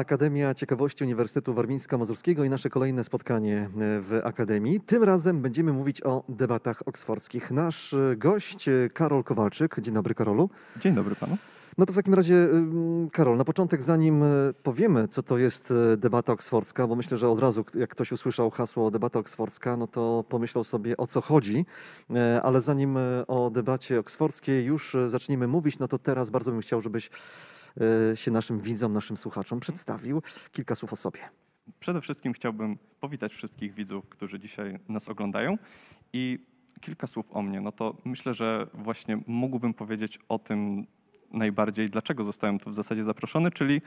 Akademia Ciekawości Uniwersytetu Warmińsko-Mazurskiego i nasze kolejne spotkanie e, w Akademii. Tym razem będziemy mówić o debatach oksfordzkich. Nasz e, gość e, Karol Kowalczyk. Dzień dobry Karolu. Dzień dobry panu. No to w takim razie, ym, Karol, na początek, zanim powiemy, co to jest debata oksfordzka, bo myślę, że od razu, jak ktoś usłyszał hasło debata oksfordzka, no to pomyślał sobie, o co chodzi. Ale zanim o debacie oksfordzkiej już zaczniemy mówić, no to teraz bardzo bym chciał, żebyś się naszym widzom, naszym słuchaczom przedstawił. Kilka słów o sobie. Przede wszystkim chciałbym powitać wszystkich widzów, którzy dzisiaj nas oglądają i kilka słów o mnie. No to myślę, że właśnie mógłbym powiedzieć o tym najbardziej, dlaczego zostałem tu w zasadzie zaproszony, czyli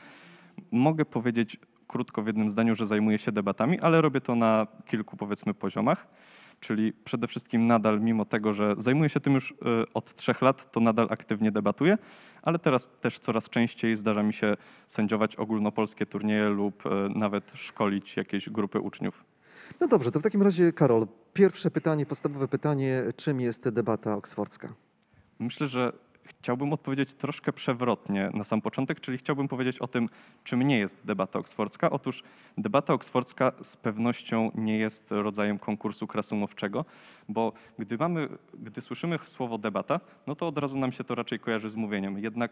mogę powiedzieć krótko w jednym zdaniu, że zajmuję się debatami, ale robię to na kilku powiedzmy poziomach. Czyli przede wszystkim nadal, mimo tego, że zajmuję się tym już y, od trzech lat, to nadal aktywnie debatuję, ale teraz też coraz częściej zdarza mi się sędziować ogólnopolskie turnieje lub y, nawet szkolić jakieś grupy uczniów. No dobrze, to w takim razie, Karol, pierwsze pytanie, podstawowe pytanie, czym jest debata oksfordzka? Myślę, że chciałbym odpowiedzieć troszkę przewrotnie na sam początek, czyli chciałbym powiedzieć o tym, czym nie jest debata oksfordzka. Otóż debata oksfordzka z pewnością nie jest rodzajem konkursu krasumowczego, bo gdy, mamy, gdy słyszymy słowo debata, no to od razu nam się to raczej kojarzy z mówieniem. Jednak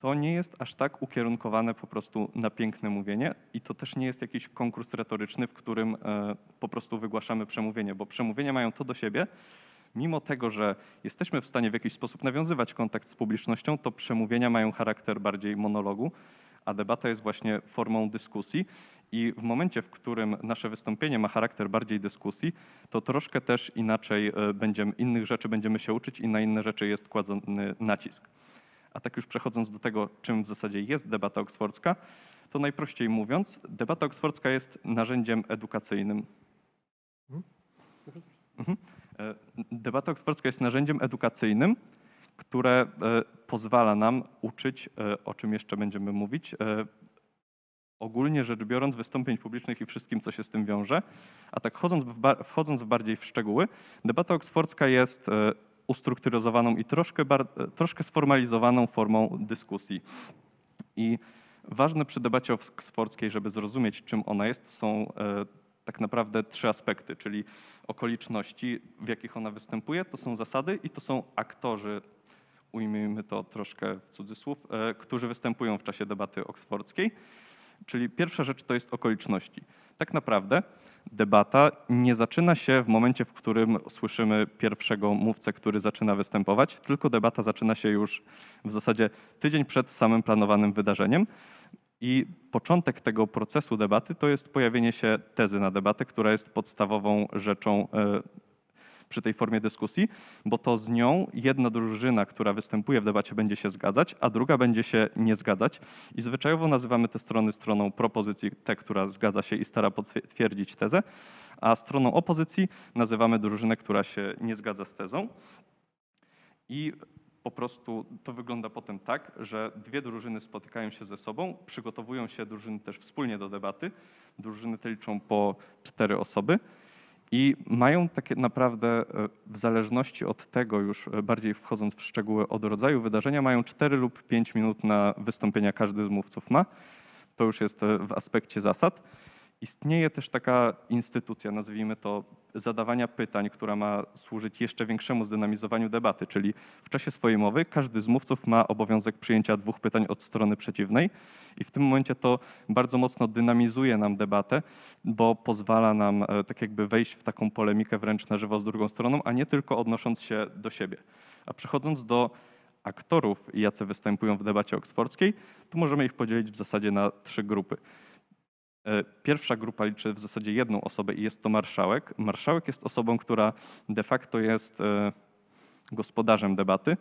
to nie jest aż tak ukierunkowane po prostu na piękne mówienie i to też nie jest jakiś konkurs retoryczny, w którym e, po prostu wygłaszamy przemówienie, bo przemówienia mają to do siebie, mimo tego, że jesteśmy w stanie w jakiś sposób nawiązywać kontakt z publicznością, to przemówienia mają charakter bardziej monologu, a debata jest właśnie formą dyskusji. I w momencie, w którym nasze wystąpienie ma charakter bardziej dyskusji, to troszkę też inaczej e, będziemy, innych rzeczy będziemy się uczyć i na inne rzeczy jest kładzony nacisk. A tak już przechodząc do tego, czym w zasadzie jest debata oksfordzka, to najprościej mówiąc, debata oksfordzka jest narzędziem edukacyjnym. Mhm. E, Debata oksfordzka jest narzędziem edukacyjnym, które e, pozwala nam uczyć, e, o czym jeszcze będziemy mówić, ogólnie rzecz biorąc, wystąpień publicznych i wszystkim, co się z tym wiąże. A tak wchodząc w, wchodząc bardziej w szczegóły, debata oksfordzka jest ustrukturyzowaną i troszkę, troszkę sformalizowaną formą dyskusji. I ważne przy debacie oksfordzkiej, żeby zrozumieć, czym ona jest, są tak naprawdę trzy aspekty, czyli okoliczności, w jakich ona występuje, to są zasady i to są aktorzy, ujmijmy to troszkę w cudzysłów, e, którzy występują w czasie debaty oksfordzkiej. Czyli pierwsza rzecz to jest okoliczności. Tak naprawdę debata nie zaczyna się w momencie, w którym słyszymy pierwszego mówcę, który zaczyna występować, tylko debata zaczyna się już w zasadzie tydzień przed samym planowanym wydarzeniem. I początek tego procesu debaty to jest pojawienie się tezy na debatę, która jest podstawową rzeczą e, przy tej formie dyskusji, bo to z nią jedna drużyna, która występuje w debacie, będzie się zgadzać, a druga będzie się nie zgadzać. I zwyczajowo nazywamy te strony stroną propozycji, tę, która zgadza się i stara potwierdzić tezę, a stroną opozycji nazywamy drużynę, która się nie zgadza z tezą. I po prostu to wygląda potem tak, że dwie drużyny spotykają się ze sobą, przygotowują się drużyny też wspólnie do debaty. Drużyny te liczą po cztery osoby i mają takie naprawdę, e, w zależności od tego, już e, bardziej wchodząc w szczegóły od rodzaju wydarzenia, mają 4 lub 5 minut na wystąpienia każdy z mówców ma. To już jest e, w aspekcie zasad. Istnieje też taka instytucja, nazwijmy to zadawania pytań, która ma służyć jeszcze większemu zdynamizowaniu debaty, czyli w czasie swojej mowy każdy z mówców ma obowiązek przyjęcia dwóch pytań od strony przeciwnej i w tym momencie to bardzo mocno dynamizuje nam debatę, bo pozwala nam e, tak jakby wejść w taką polemikę wręcz na żywo z drugą stroną, a nie tylko odnosząc się do siebie. A przechodząc do aktorów, jacy występują w debacie oksfordzkiej, to możemy ich podzielić w zasadzie na trzy grupy. E, Pierwsza grupa liczy w zasadzie jedną osobę i jest to marszałek. Marszałek jest osobą, która de facto jest e, gospodarzem debaty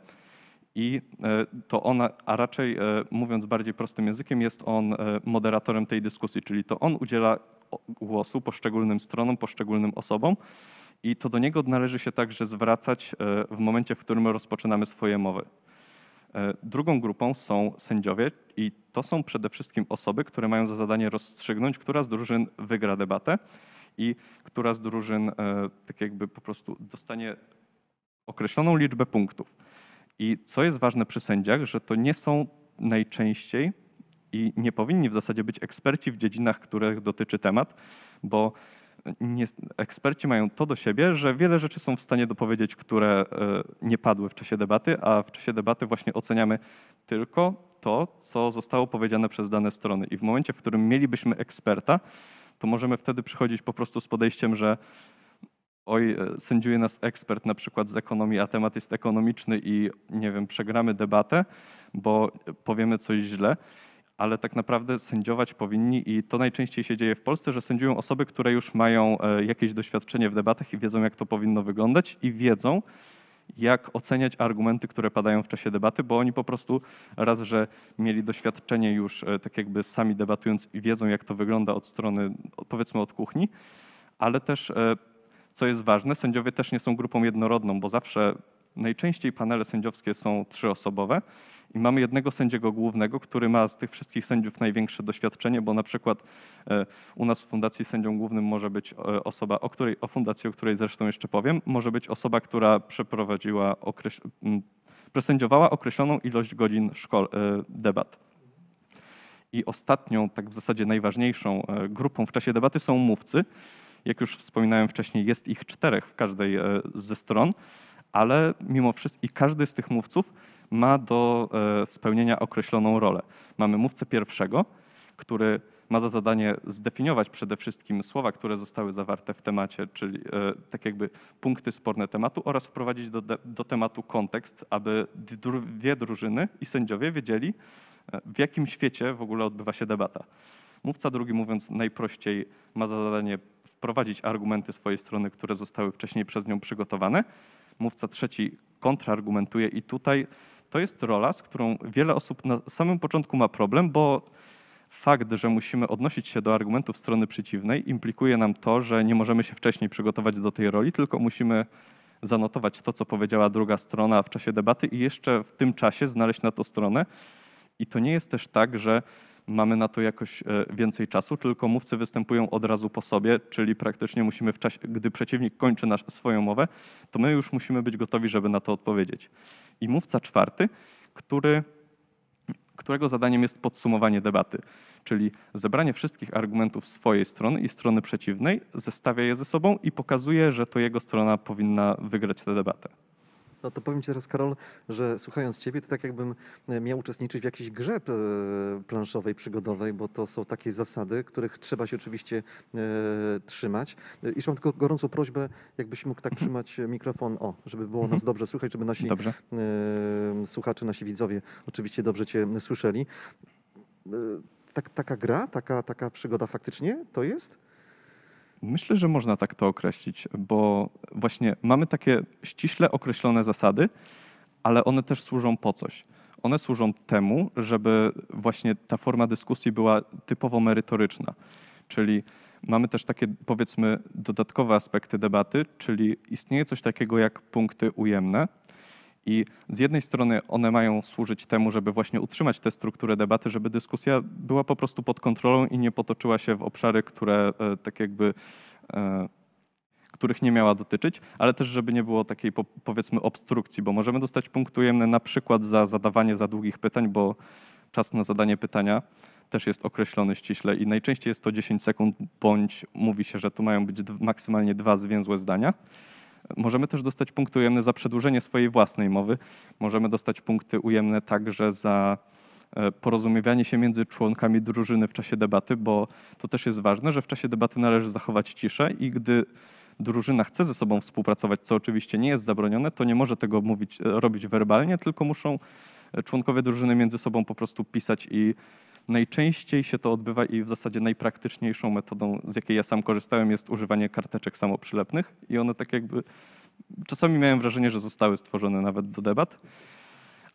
i e, to ona, a raczej mówiąc bardziej prostym językiem, jest on moderatorem tej dyskusji, czyli to on udziela głosu poszczególnym stronom, poszczególnym osobom i to do niego należy się także zwracać w momencie, w którym rozpoczynamy swoje mowy. E, Drugą grupą są sędziowie i to są przede wszystkim osoby, które mają za zadanie rozstrzygnąć, która z drużyn wygra debatę i która z drużyn e, tak jakby po prostu dostanie określoną liczbę punktów. I co jest ważne przy sędziach, że to nie są najczęściej I nie powinni w zasadzie być eksperci w dziedzinach, których dotyczy temat, bo nie, eksperci mają to do siebie, że wiele rzeczy są w stanie dopowiedzieć, które e, nie padły w czasie debaty, a w czasie debaty właśnie oceniamy tylko to, co zostało powiedziane przez dane strony. I w momencie, w którym mielibyśmy eksperta, to możemy wtedy przychodzić po prostu z podejściem, że oj, e, sędziuje nas ekspert na przykład z ekonomii, a temat jest ekonomiczny i nie wiem, przegramy debatę, bo powiemy coś źle ale tak naprawdę sędziować powinni i to najczęściej się dzieje w Polsce, że sędziują osoby, które już mają e, jakieś doświadczenie w debatach i wiedzą, jak to powinno wyglądać i wiedzą, jak oceniać argumenty, które padają w czasie debaty, bo oni po prostu raz, że mieli doświadczenie już e, tak jakby sami debatując i wiedzą, jak to wygląda od strony, powiedzmy od kuchni, ale też, e, co jest ważne, sędziowie też nie są grupą jednorodną, bo zawsze najczęściej panele sędziowskie są trzyosobowe i mamy jednego sędziego głównego, który ma z tych wszystkich sędziów największe doświadczenie, bo na przykład e, u nas w fundacji sędzią głównym może być e, osoba, o której, o fundacji, o której zresztą jeszcze powiem, może być osoba, która przeprowadziła, okreś... określoną ilość godzin szkol... E, debat. I ostatnią, tak w zasadzie najważniejszą grupą w czasie debaty są mówcy. Jak już wspominałem wcześniej, jest ich czterech w każdej ze stron, ale mimo wszystko i każdy z tych mówców ma do e, spełnienia określoną rolę. Mamy mówcę pierwszego, który ma za zadanie zdefiniować przede wszystkim słowa, które zostały zawarte w temacie, czyli e, tak jakby punkty sporne tematu oraz wprowadzić do, do tematu kontekst, aby dwie drużyny i sędziowie wiedzieli, e, w jakim świecie w ogóle odbywa się debata. Mówca drugi, mówiąc najprościej, ma za zadanie wprowadzić argumenty swojej strony, które zostały wcześniej przez nią przygotowane. Mówca trzeci kontrargumentuje i tutaj to jest rola, z którą wiele osób na samym początku ma problem, bo fakt, że musimy odnosić się do argumentów strony przeciwnej, implikuje nam to, że nie możemy się wcześniej przygotować do tej roli, tylko musimy zanotować to, co powiedziała druga strona w czasie debaty i jeszcze w tym czasie znaleźć na to stronę. I to nie jest też tak, że mamy na to jakoś e, więcej czasu, tylko mówcy występują od razu po sobie, czyli praktycznie musimy w czasie, gdy przeciwnik kończy nasz, swoją mowę, to my już musimy być gotowi, żeby na to odpowiedzieć. I mówca czwarty, który, którego zadaniem jest podsumowanie debaty, czyli zebranie wszystkich argumentów swojej strony i strony przeciwnej, zestawia je ze sobą i pokazuje, że to jego strona powinna wygrać tę debatę. No to powiem Ci teraz, Karol, że słuchając Ciebie, to tak jakbym e, miał uczestniczyć w jakiejś grze e, planszowej, przygodowej, bo to są takie zasady, których trzeba się oczywiście e, trzymać. I mam tylko gorącą prośbę, jakbyś mógł tak mhm. trzymać mikrofon, o, żeby było nas mhm. dobrze słychać, żeby nasi dobrze. słuchacze, nasi widzowie oczywiście dobrze Cię słyszeli. Tak, taka gra, taka, taka przygoda faktycznie to jest? Myślę, że można tak to określić, bo właśnie mamy takie ściśle określone zasady, ale one też służą po coś. One służą temu, żeby właśnie ta forma dyskusji była typowo merytoryczna. Czyli mamy też takie, powiedzmy, dodatkowe aspekty debaty, czyli istnieje coś takiego jak punkty ujemne, i z jednej strony one mają służyć temu, żeby właśnie utrzymać tę strukturę debaty, żeby dyskusja była po prostu pod kontrolą i nie potoczyła się w obszary, które e, tak jakby e, których nie miała dotyczyć, ale też żeby nie było takiej powiedzmy obstrukcji, bo możemy dostać punkt ujemny na przykład za zadawanie za długich pytań, bo czas na zadanie pytania też jest określony ściśle i najczęściej jest to 10 sekund, bądź mówi się, że tu mają być maksymalnie dwa zwięzłe zdania. Możemy też dostać punkty ujemne za przedłużenie swojej własnej mowy. Możemy dostać punkty ujemne także za e, porozumiewanie się między członkami drużyny w czasie debaty, bo to też jest ważne, że w czasie debaty należy zachować ciszę i gdy drużyna chce ze sobą współpracować, co oczywiście nie jest zabronione, to nie może tego mówić, e, robić werbalnie, tylko muszą e, członkowie drużyny między sobą po prostu pisać i Najczęściej się to odbywa i w zasadzie najpraktyczniejszą metodą, z jakiej ja sam korzystałem, jest używanie karteczek samoprzylepnych i one tak jakby, czasami miałem wrażenie, że zostały stworzone nawet do debat,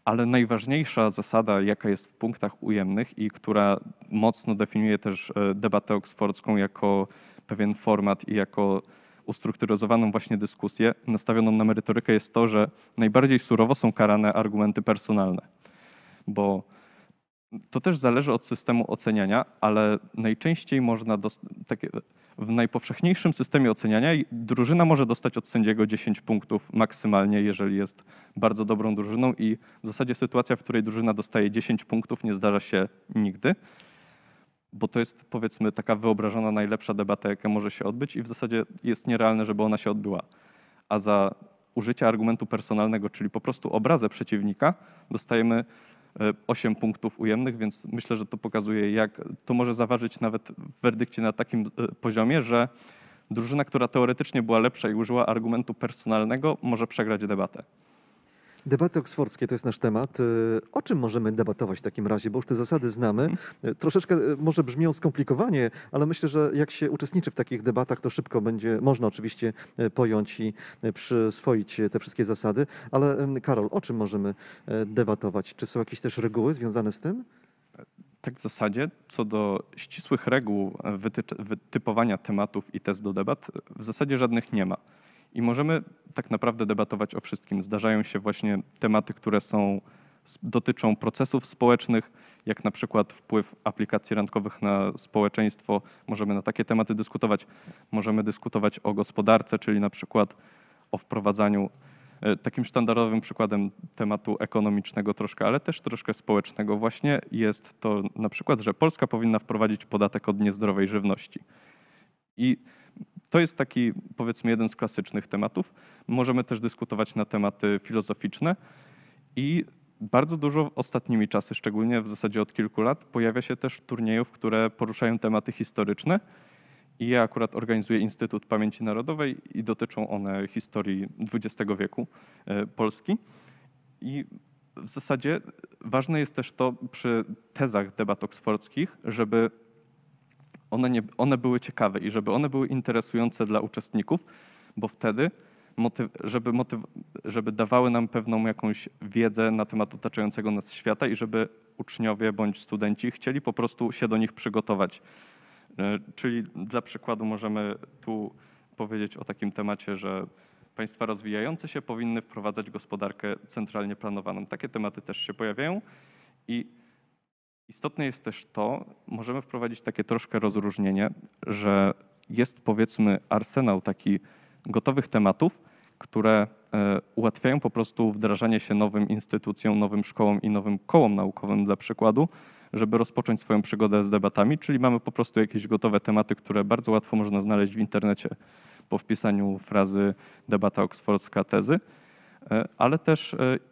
ale najważniejsza zasada, jaka jest w punktach ujemnych i która mocno definiuje też e, debatę oksfordzką jako pewien format i jako ustrukturyzowaną właśnie dyskusję nastawioną na merytorykę jest to, że najbardziej surowo są karane argumenty personalne, bo to też zależy od systemu oceniania, ale najczęściej można takie, w najpowszechniejszym systemie oceniania drużyna może dostać od sędziego 10 punktów maksymalnie, jeżeli jest bardzo dobrą drużyną i w zasadzie sytuacja, w której drużyna dostaje 10 punktów nie zdarza się nigdy, bo to jest powiedzmy taka wyobrażona najlepsza debata, jaka może się odbyć i w zasadzie jest nierealne, żeby ona się odbyła. A za użycie argumentu personalnego, czyli po prostu obrazę przeciwnika, dostajemy 8 punktów ujemnych, więc myślę, że to pokazuje, jak to może zaważyć nawet w werdykcie na takim e, poziomie, że drużyna, która teoretycznie była lepsza i użyła argumentu personalnego, może przegrać debatę. Debaty oksfordzkie to jest nasz temat. Y, o czym możemy debatować w takim razie? Bo już te zasady znamy. Y, Troszeczkę y, może brzmią skomplikowanie, ale myślę, że jak się uczestniczy w takich debatach, to szybko będzie można oczywiście pojąć i przyswoić te wszystkie zasady. Ale Karol, o czym możemy debatować? Czy są jakieś też reguły związane z tym? Tak w zasadzie, co do ścisłych reguł wytypowania tematów i test do debat, w zasadzie żadnych nie ma. I możemy tak naprawdę debatować o wszystkim. Zdarzają się właśnie tematy, które są, dotyczą procesów społecznych, jak na przykład wpływ aplikacji randkowych na społeczeństwo. Możemy na takie tematy dyskutować. Możemy dyskutować o gospodarce, czyli na przykład o wprowadzaniu E, Takim sztandarowym przykładem tematu ekonomicznego troszkę, ale też troszkę społecznego właśnie jest to na przykład, że Polska powinna wprowadzić podatek od niezdrowej żywności. I to jest taki, powiedzmy, jeden z klasycznych tematów. Możemy też dyskutować na tematy filozoficzne i bardzo dużo ostatnimi czasy, szczególnie w zasadzie od kilku lat, pojawia się też turniejów, które poruszają tematy historyczne. I ja akurat organizuję Instytut Pamięci Narodowej i dotyczą one historii XX wieku e, Polski. I w zasadzie ważne jest też to przy tezach debat oksfordzkich, żeby one, nie, one były ciekawe i żeby one były interesujące dla uczestników, bo wtedy, motyw, żeby, motyw, żeby dawały nam pewną jakąś wiedzę na temat otaczającego nas świata i żeby uczniowie bądź studenci chcieli po prostu się do nich przygotować. E, Czyli dla przykładu możemy tu powiedzieć o takim temacie, że państwa rozwijające się powinny wprowadzać gospodarkę centralnie planowaną. Takie tematy też się pojawiają i istotne jest też to, możemy wprowadzić takie troszkę rozróżnienie, że jest powiedzmy arsenał taki gotowych tematów, które e, ułatwiają po prostu wdrażanie się nowym instytucjom, nowym szkołom i nowym kołom naukowym dla przykładu, żeby rozpocząć swoją przygodę z debatami, czyli mamy po prostu jakieś gotowe tematy, które bardzo łatwo można znaleźć w internecie po wpisaniu frazy debata oksfordzka tezy, e, ale też e,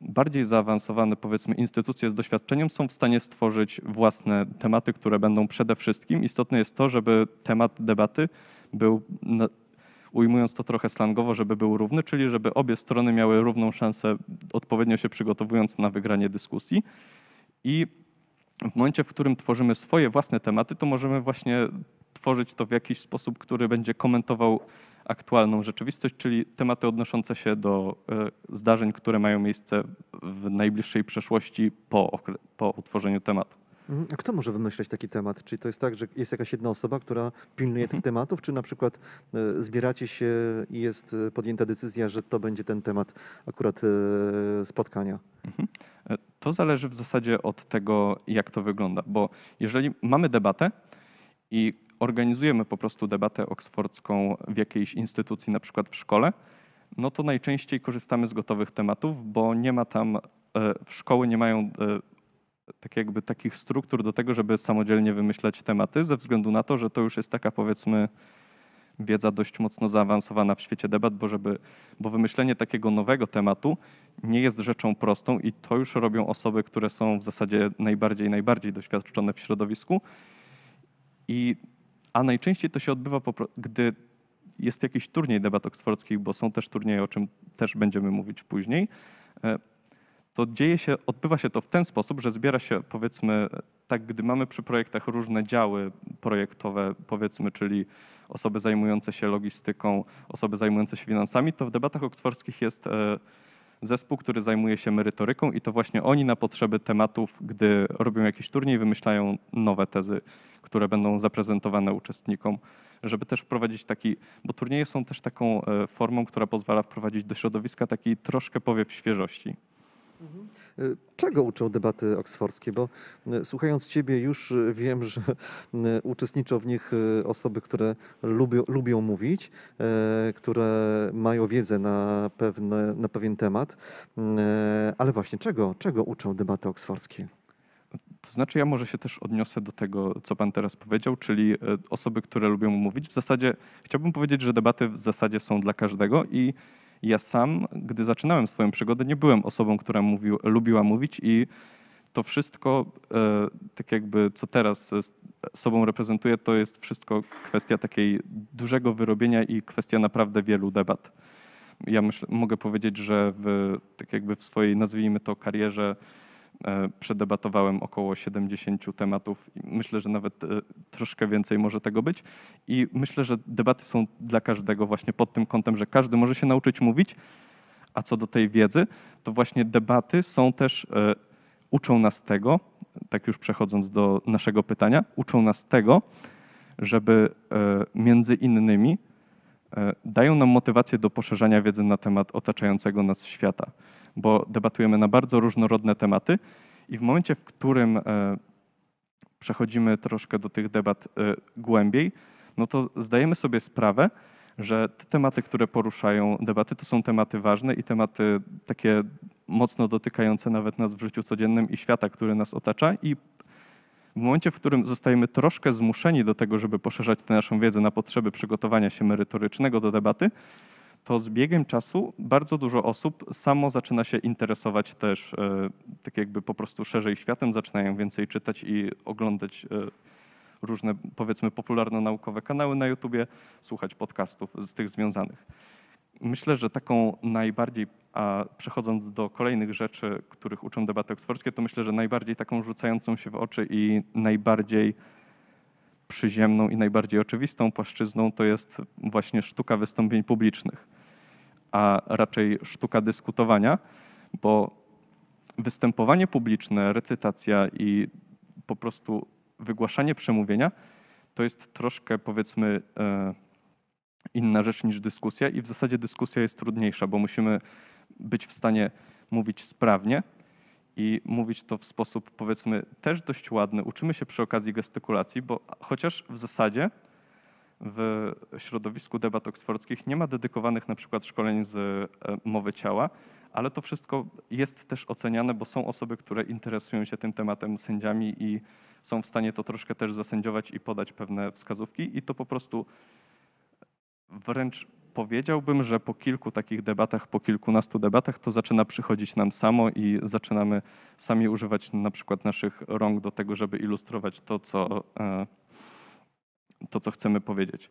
bardziej zaawansowane, powiedzmy, instytucje z doświadczeniem są w stanie stworzyć własne tematy, które będą przede wszystkim. Istotne jest to, żeby temat debaty był, ujmując to trochę slangowo, żeby był równy, czyli żeby obie strony miały równą szansę, odpowiednio się przygotowując na wygranie dyskusji. I w momencie, w którym tworzymy swoje własne tematy, to możemy właśnie tworzyć to w jakiś sposób, który będzie komentował aktualną rzeczywistość, czyli tematy odnoszące się do e, zdarzeń, które mają miejsce w najbliższej przeszłości po, po utworzeniu tematu. Mhm. A kto może wymyśleć taki temat? Czy to jest tak, że jest jakaś jedna osoba, która pilnuje tych tematów, czy na przykład e, zbieracie się i jest e, podjęta decyzja, że to będzie ten temat akurat spotkania? Mhm. To zależy w zasadzie od tego, jak to wygląda, bo jeżeli mamy debatę i organizujemy po prostu debatę oksfordzką w jakiejś instytucji, na przykład w szkole, no to najczęściej korzystamy z gotowych tematów, bo nie ma tam, e, szkoły nie mają e, tak jakby takich struktur do tego, żeby samodzielnie wymyślać tematy, ze względu na to, że to już jest taka powiedzmy wiedza dość mocno zaawansowana w świecie debat, bo, żeby, bo wymyślenie takiego nowego tematu nie jest rzeczą prostą i to już robią osoby, które są w zasadzie najbardziej, najbardziej doświadczone w środowisku. I, a najczęściej to się odbywa, gdy jest jakiś turniej debat oksfordzkich, bo są też turnieje, o czym też będziemy mówić później. E, To dzieje się, odbywa się to w ten sposób, że zbiera się powiedzmy, tak gdy mamy przy projektach różne działy projektowe, powiedzmy, czyli osoby zajmujące się logistyką, osoby zajmujące się finansami, to w debatach oksfordzkich jest e, zespół, który zajmuje się merytoryką i to właśnie oni na potrzeby tematów, gdy robią jakiś turniej, wymyślają nowe tezy, które będą zaprezentowane uczestnikom, żeby też wprowadzić taki, bo turnieje są też taką e, formą, która pozwala wprowadzić do środowiska taki troszkę powiew świeżości. Y, Czego uczą debaty oksfordzkie? Bo y, słuchając Ciebie już y, wiem, że y, uczestniczą w nich osoby, które lubią, lubią mówić, e, które mają wiedzę na, pewne, na pewien temat. Ale właśnie, czego, czego uczą debaty oksfordzkie? To znaczy, ja może się też odniosę do tego, co pan teraz powiedział, czyli e, osoby, które lubią mówić. W zasadzie chciałbym powiedzieć, że debaty w zasadzie są dla każdego i ja sam, gdy zaczynałem swoją przygodę, nie byłem osobą, która mówił, lubiła mówić i to wszystko, e, tak jakby co teraz sobą reprezentuję, to jest wszystko kwestia takiej dużego wyrobienia i kwestia naprawdę wielu debat. Ja myślę, mogę powiedzieć, że w, tak jakby w swojej, nazwijmy to, karierze przedebatowałem około 70 tematów. Myślę, że nawet e, troszkę więcej może tego być. I myślę, że debaty są dla każdego właśnie pod tym kątem, że każdy może się nauczyć mówić. A co do tej wiedzy, to właśnie debaty są też, e, uczą nas tego, tak już przechodząc do naszego pytania, uczą nas tego, żeby e, między innymi e, dają nam motywację do poszerzania wiedzy na temat otaczającego nas świata, bo debatujemy na bardzo różnorodne tematy i w momencie, w którym e, przechodzimy troszkę do tych debat e, głębiej, no to zdajemy sobie sprawę, że te tematy, które poruszają debaty, to są tematy ważne i tematy takie mocno dotykające nawet nas w życiu codziennym i świata, który nas otacza i w momencie, w którym zostajemy troszkę zmuszeni do tego, żeby poszerzać tę naszą wiedzę na potrzeby przygotowania się merytorycznego do debaty, to z biegiem czasu bardzo dużo osób samo zaczyna się interesować też e, tak jakby po prostu szerzej światem, zaczynają więcej czytać i oglądać e, różne powiedzmy popularno-naukowe kanały na YouTubie, słuchać podcastów z tych związanych. Myślę, że taką najbardziej, a przechodząc do kolejnych rzeczy, których uczą debaty oksfordzkie, to myślę, że najbardziej taką rzucającą się w oczy i najbardziej przyziemną i najbardziej oczywistą płaszczyzną to jest właśnie sztuka wystąpień publicznych, a raczej sztuka dyskutowania, bo występowanie publiczne, recytacja i po prostu wygłaszanie przemówienia to jest troszkę powiedzmy e, inna rzecz niż dyskusja i w zasadzie dyskusja jest trudniejsza, bo musimy być w stanie mówić sprawnie i mówić to w sposób powiedzmy też dość ładny. Uczymy się przy okazji gestykulacji, bo chociaż w zasadzie w środowisku debat oksfordzkich nie ma dedykowanych na przykład szkoleń z e, mowy ciała, ale to wszystko jest też oceniane, bo są osoby, które interesują się tym tematem sędziami i są w stanie to troszkę też zasędziować i podać pewne wskazówki i to po prostu wręcz powiedziałbym, że po kilku takich debatach, po kilkunastu debatach to zaczyna przychodzić nam samo i zaczynamy sami używać na przykład naszych rąk do tego, żeby ilustrować to, co, e, to, co chcemy powiedzieć.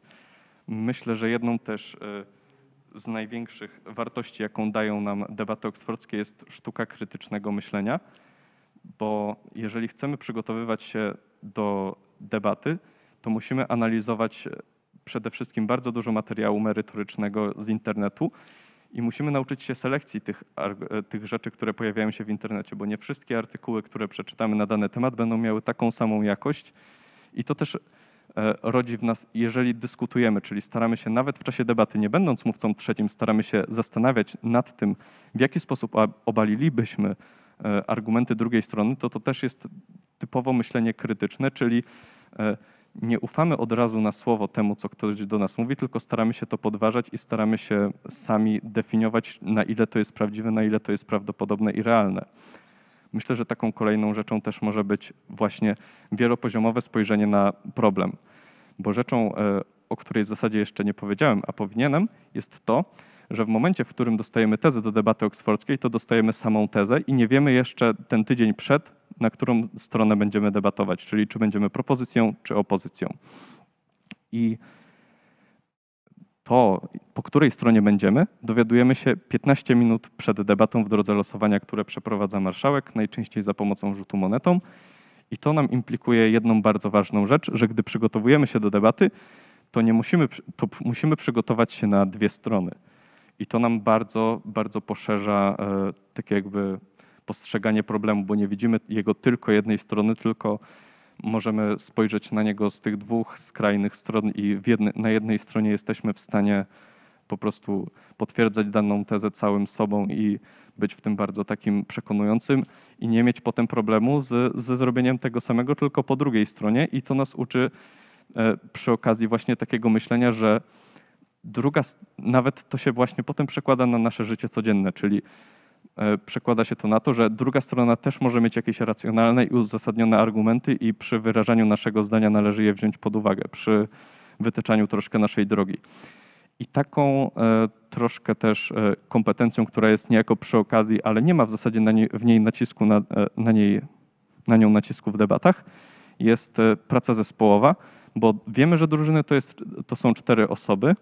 Myślę, że jedną też e, z największych wartości, jaką dają nam debaty oksfordzkie, jest sztuka krytycznego myślenia, bo jeżeli chcemy przygotowywać się do debaty, to musimy analizować przede wszystkim bardzo dużo materiału merytorycznego z internetu i musimy nauczyć się selekcji tych, arg- tych rzeczy, które pojawiają się w internecie, bo nie wszystkie artykuły, które przeczytamy na dany temat, będą miały taką samą jakość. I to też e, rodzi w nas, jeżeli dyskutujemy, czyli staramy się nawet w czasie debaty, nie będąc mówcą trzecim, staramy się zastanawiać nad tym, w jaki sposób obalilibyśmy e, argumenty drugiej strony, to to też jest typowo myślenie krytyczne, czyli e, nie ufamy od razu na słowo temu, co ktoś do nas mówi, tylko staramy się to podważać i staramy się sami definiować, na ile to jest prawdziwe, na ile to jest prawdopodobne i realne. Myślę, że taką kolejną rzeczą też może być właśnie wielopoziomowe spojrzenie na problem, bo rzeczą, e, o której w zasadzie jeszcze nie powiedziałem, a powinienem, jest to, że w momencie, w którym dostajemy tezę do debaty oksfordzkiej, to dostajemy samą tezę i nie wiemy jeszcze ten tydzień przed, na którą stronę będziemy debatować, czyli czy będziemy propozycją, czy opozycją. I to, po której stronie będziemy, dowiadujemy się 15 minut przed debatą w drodze losowania, które przeprowadza marszałek, najczęściej za pomocą rzutu monetą. I to nam implikuje jedną bardzo ważną rzecz, że gdy przygotowujemy się do debaty, to nie musimy, to musimy przygotować się na dwie strony. I to nam bardzo, bardzo poszerza e, takie jakby postrzeganie problemu, bo nie widzimy jego tylko jednej strony, tylko możemy spojrzeć na niego z tych dwóch skrajnych stron i jedne, na jednej stronie jesteśmy w stanie po prostu potwierdzać daną tezę całym sobą i być w tym bardzo takim przekonującym i nie mieć potem problemu z, ze zrobieniem tego samego, tylko po drugiej stronie. I to nas uczy e, przy okazji właśnie takiego myślenia, że druga, nawet to się właśnie potem przekłada na nasze życie codzienne, czyli przekłada się to na to, że druga strona też może mieć jakieś racjonalne i uzasadnione argumenty i przy wyrażaniu naszego zdania należy je wziąć pod uwagę, przy wytyczaniu troszkę naszej drogi. I taką e, troszkę też e, kompetencją, która jest niejako przy okazji, ale nie ma w zasadzie na niej, w niej nacisku na, e, na, niej, na nią nacisku w debatach, jest e, praca zespołowa, bo wiemy, że drużyny to, jest, to są cztery osoby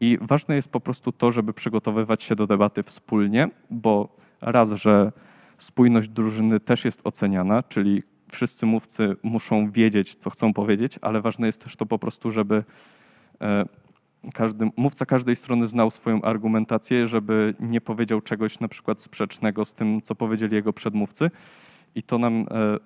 i ważne jest po prostu to, żeby przygotowywać się do debaty wspólnie, bo raz, że spójność drużyny też jest oceniana, czyli wszyscy mówcy muszą wiedzieć, co chcą powiedzieć, ale ważne jest też to po prostu, żeby e, każdy, mówca każdej strony znał swoją argumentację, żeby nie powiedział czegoś na przykład sprzecznego z tym, co powiedzieli jego przedmówcy. I to nam e,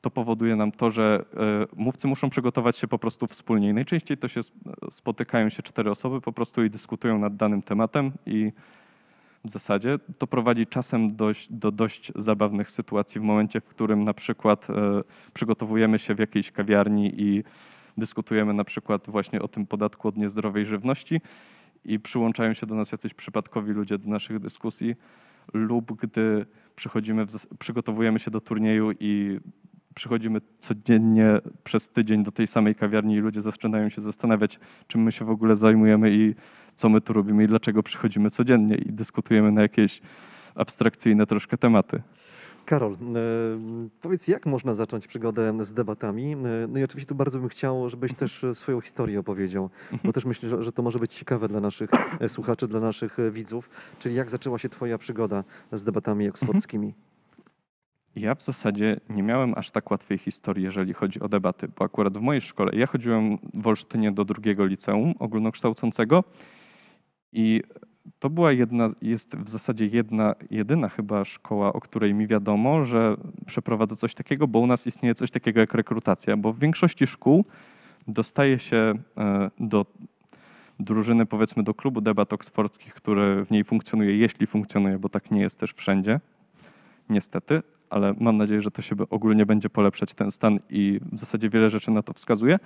to powoduje nam to, że e, mówcy muszą przygotować się po prostu wspólnie. I najczęściej to się sp- spotykają się cztery osoby po prostu i dyskutują nad danym tematem i w zasadzie to prowadzi czasem dość, do dość zabawnych sytuacji w momencie, w którym na przykład e, przygotowujemy się w jakiejś kawiarni i dyskutujemy na przykład właśnie o tym podatku od niezdrowej żywności i przyłączają się do nas jacyś przypadkowi ludzie do naszych dyskusji lub gdy przychodzimy, przygotowujemy się do turnieju i przychodzimy codziennie przez tydzień do tej samej kawiarni i ludzie zaczynają się zastanawiać, czym my się w ogóle zajmujemy i co my tu robimy i dlaczego przychodzimy codziennie i dyskutujemy na jakieś abstrakcyjne troszkę tematy. Karol, e, powiedz, jak można zacząć przygodę z debatami? E, No i oczywiście tu bardzo bym chciał, żebyś też swoją historię opowiedział, bo też myślę, że, to może być ciekawe dla naszych e, słuchaczy, dla naszych widzów. Czyli jak zaczęła się Twoja przygoda z debatami oksfordzkimi? Ja w zasadzie nie miałem aż tak łatwej historii, jeżeli chodzi o debaty, bo akurat w mojej szkole, ja chodziłem w Olsztynie do drugiego liceum ogólnokształcącego i to była jedna, jest w zasadzie jedna, jedyna chyba szkoła, o której mi wiadomo, że przeprowadza coś takiego, bo u nas istnieje coś takiego jak rekrutacja, bo w większości szkół dostaje się e, do drużyny, powiedzmy do klubu debat oksfordzkich, który w niej funkcjonuje, jeśli funkcjonuje, bo tak nie jest też wszędzie, niestety, ale mam nadzieję, że to się ogólnie będzie polepszać ten stan i w zasadzie wiele rzeczy na to wskazuje.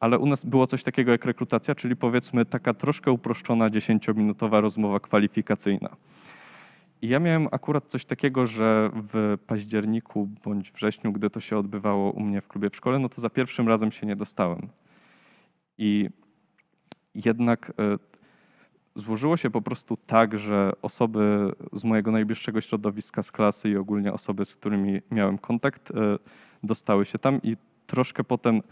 Ale u nas było coś takiego jak rekrutacja, czyli powiedzmy taka troszkę uproszczona 10-minutowa rozmowa kwalifikacyjna. I ja miałem akurat coś takiego, że w październiku bądź wrześniu, gdy to się odbywało u mnie w klubie w szkole, no to za pierwszym razem się nie dostałem. I jednak e, złożyło się po prostu tak, że osoby z mojego najbliższego środowiska z klasy i ogólnie osoby, z którymi miałem kontakt, e, dostały się tam i troszkę potem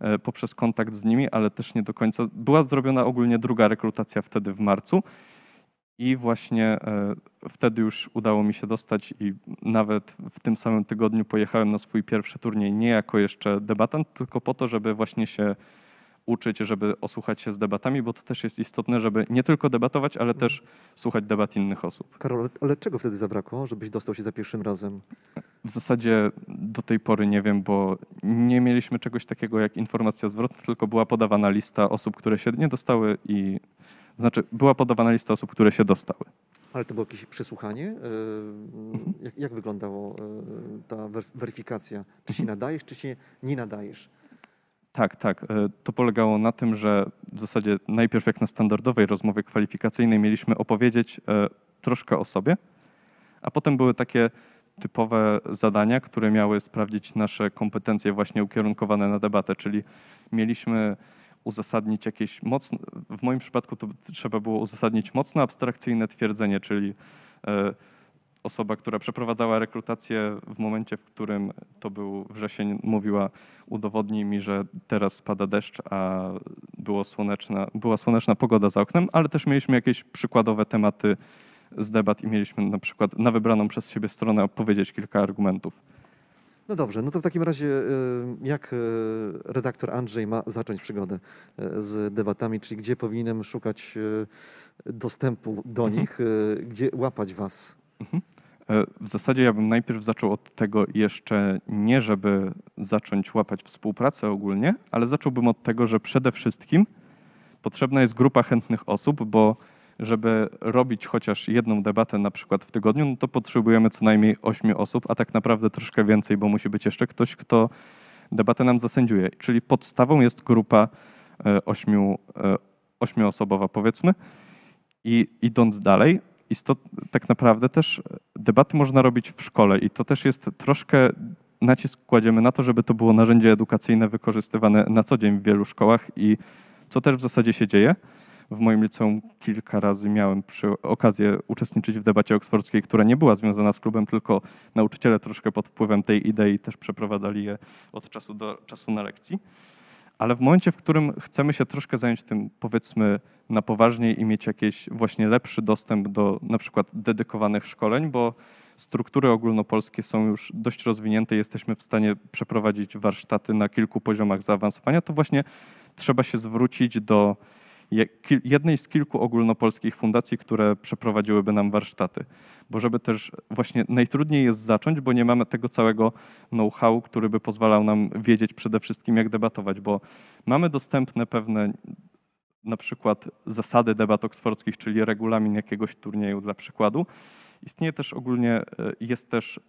e, poprzez kontakt z nimi, ale też nie do końca. Była zrobiona ogólnie druga rekrutacja wtedy w marcu i właśnie e, wtedy już udało mi się dostać i nawet w tym samym tygodniu pojechałem na swój pierwszy turniej nie jako jeszcze debatant, tylko po to, żeby właśnie się uczyć, żeby osłuchać się z debatami, bo to też jest istotne, żeby nie tylko debatować, ale też słuchać debat innych osób. Karol, ale- czego wtedy zabrakło, żebyś dostał się za pierwszym razem? W zasadzie do tej pory nie wiem, bo nie mieliśmy czegoś takiego jak informacja zwrotna, tylko była podawana lista osób, które się nie dostały i znaczy była podawana lista osób, które się dostały. Ale to było jakieś przesłuchanie? E, Jak, jak wyglądało e, ta wer- weryfikacja? Czy się nadajesz, czy się nie nadajesz? Tak, tak. E, To polegało na tym, że w zasadzie najpierw jak na standardowej rozmowie kwalifikacyjnej mieliśmy opowiedzieć e, troszkę o sobie, a potem były takie typowe zadania, które miały sprawdzić nasze kompetencje właśnie ukierunkowane na debatę, czyli mieliśmy uzasadnić jakieś mocno, w moim przypadku to trzeba było uzasadnić mocno abstrakcyjne twierdzenie, czyli e, osoba, która przeprowadzała rekrutację w momencie, w którym to był wrzesień, mówiła udowodnij mi, że teraz spada deszcz, a było słoneczna, była słoneczna pogoda za oknem, ale też mieliśmy jakieś przykładowe tematy z debat i mieliśmy na przykład na wybraną przez siebie stronę opowiedzieć kilka argumentów. No dobrze, no to w takim razie e, jak e, redaktor Andrzej ma zacząć przygodę e, z debatami, czyli gdzie powinienem szukać dostępu do Mhm. nich, gdzie łapać was? E, W zasadzie ja bym najpierw zaczął od tego jeszcze nie, żeby zacząć łapać współpracę ogólnie, ale zacząłbym od tego, że przede wszystkim potrzebna jest grupa chętnych osób, bo żeby robić chociaż jedną debatę na przykład w tygodniu, no to potrzebujemy co najmniej ośmiu osób, a tak naprawdę troszkę więcej, bo musi być jeszcze ktoś, kto debatę nam zasędziuje. Czyli podstawą jest grupa e, ośmiu, e, ośmioosobowa powiedzmy. I idąc dalej, istot, tak naprawdę też debaty można robić w szkole i to też jest troszkę nacisk kładziemy na to, żeby to było narzędzie edukacyjne wykorzystywane na co dzień w wielu szkołach i co też w zasadzie się dzieje. W moim liceum kilka razy miałem okazję uczestniczyć w debacie oksfordzkiej, która nie była związana z klubem, tylko nauczyciele troszkę pod wpływem tej idei też przeprowadzali je od czasu do czasu na lekcji. Ale w momencie, w którym chcemy się troszkę zająć tym, powiedzmy, na poważniej i mieć jakiś właśnie lepszy dostęp do na przykład dedykowanych szkoleń, bo struktury ogólnopolskie są już dość rozwinięte, jesteśmy w stanie przeprowadzić warsztaty na kilku poziomach zaawansowania, to właśnie trzeba się zwrócić do jednej z kilku ogólnopolskich fundacji, które przeprowadziłyby nam warsztaty. Bo żeby też właśnie najtrudniej jest zacząć, bo nie mamy tego całego know-how, który by pozwalał nam wiedzieć przede wszystkim, jak debatować, bo mamy dostępne pewne na przykład zasady debat oksfordzkich, czyli regulamin jakiegoś turnieju dla przykładu. Istnieje też ogólnie, e, jest też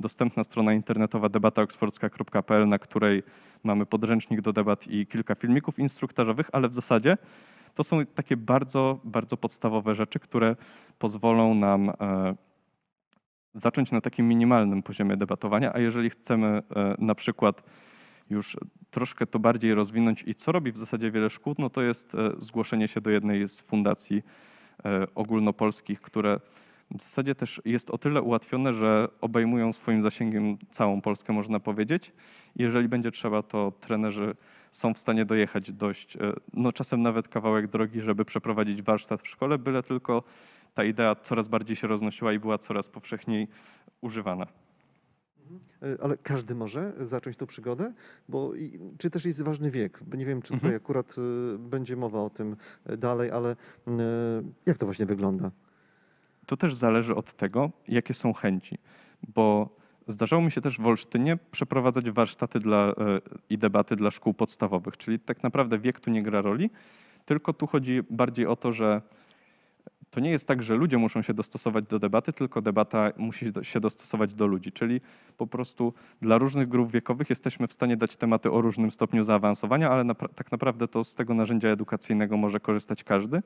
dostępna strona internetowa debataoksfordzka.pl, na której mamy podręcznik do debat i kilka filmików instruktażowych, ale w zasadzie to są takie bardzo, bardzo podstawowe rzeczy, które pozwolą nam e, zacząć na takim minimalnym poziomie debatowania, a jeżeli chcemy e, na przykład już troszkę to bardziej rozwinąć i co robi w zasadzie wiele szkół, no to jest e, zgłoszenie się do jednej z fundacji ogólnopolskich, które w zasadzie też jest o tyle ułatwione, że obejmują swoim zasięgiem całą Polskę, można powiedzieć. Jeżeli będzie trzeba, to trenerzy są w stanie dojechać dość, e, no czasem nawet kawałek drogi, żeby przeprowadzić warsztat w szkole, byle tylko ta idea coraz bardziej się roznosiła i była coraz powszechniej używana. E, ale każdy może zacząć tą przygodę? Bo czy też jest ważny wiek? Nie wiem, czy tutaj mhm. akurat e, będzie mowa o tym dalej, ale jak to właśnie wygląda? To też zależy od tego, jakie są chęci, bo Zdarzało mi się też w Olsztynie przeprowadzać warsztaty dla, e, i debaty dla szkół podstawowych, czyli tak naprawdę wiek tu nie gra roli, tylko tu chodzi bardziej o to, że to nie jest tak, że ludzie muszą się dostosować do debaty, tylko debata musi się dostosować do ludzi. Czyli po prostu dla różnych grup wiekowych jesteśmy w stanie dać tematy o różnym stopniu zaawansowania, ale tak naprawdę to z tego narzędzia edukacyjnego może korzystać każdy.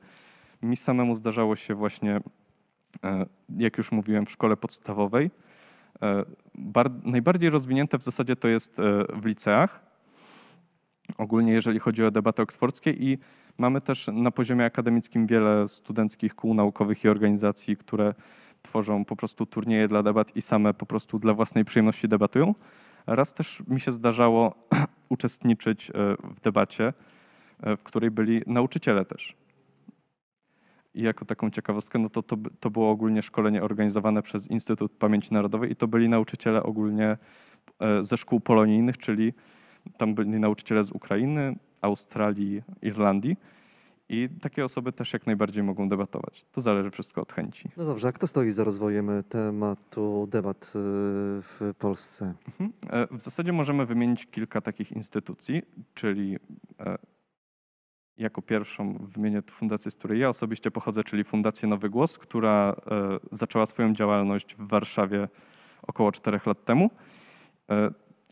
Mi samemu zdarzało się właśnie, e, jak już mówiłem, w szkole podstawowej E, najbardziej rozwinięte w zasadzie to jest e, w liceach, ogólnie jeżeli chodzi o debaty oksfordzkie i mamy też na poziomie akademickim wiele studenckich kół naukowych i organizacji, które tworzą po prostu turnieje dla debat i same po prostu dla własnej przyjemności debatują. Raz też mi się zdarzało uczestniczyć e, w debacie, w której byli nauczyciele też. I jako taką ciekawostkę, no to, to, to było ogólnie szkolenie organizowane przez Instytut Pamięci Narodowej i to byli nauczyciele ogólnie e, ze szkół polonijnych, czyli tam byli nauczyciele z Ukrainy, Australii, Irlandii. I takie osoby też jak najbardziej mogą debatować. To zależy wszystko od chęci. No dobrze, a kto stoi za rozwojem tematu debat e, w Polsce? Mhm. E, w zasadzie możemy wymienić kilka takich instytucji, czyli jako pierwszą wymienię fundację, z której ja osobiście pochodzę, czyli Fundację Nowy Głos, która e, zaczęła swoją działalność w Warszawie około czterech lat temu.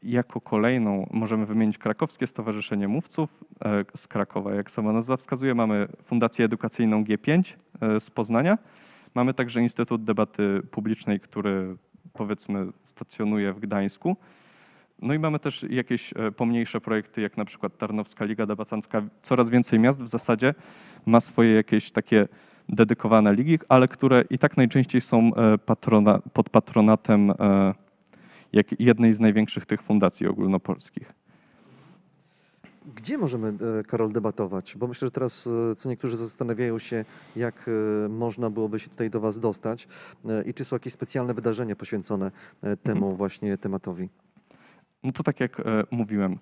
E, jako kolejną możemy wymienić Krakowskie Stowarzyszenie Mówców e, z Krakowa. Jak sama nazwa wskazuje, mamy Fundację Edukacyjną G5 z Poznania. Mamy także Instytut Debaty Publicznej, który powiedzmy stacjonuje w Gdańsku. No i mamy też jakieś e, pomniejsze projekty, jak na przykład Tarnowska Liga Debatancka. Coraz więcej miast w zasadzie ma swoje jakieś takie dedykowane ligi, ale które i tak najczęściej są e, patrona, pod patronatem e, jednej z największych tych fundacji ogólnopolskich. Gdzie możemy, Karol, debatować? Bo myślę, że teraz co niektórzy zastanawiają się, jak można byłoby się tutaj do Was dostać i czy są jakieś specjalne wydarzenia poświęcone temu mhm. właśnie tematowi. No to tak jak e, mówiłem,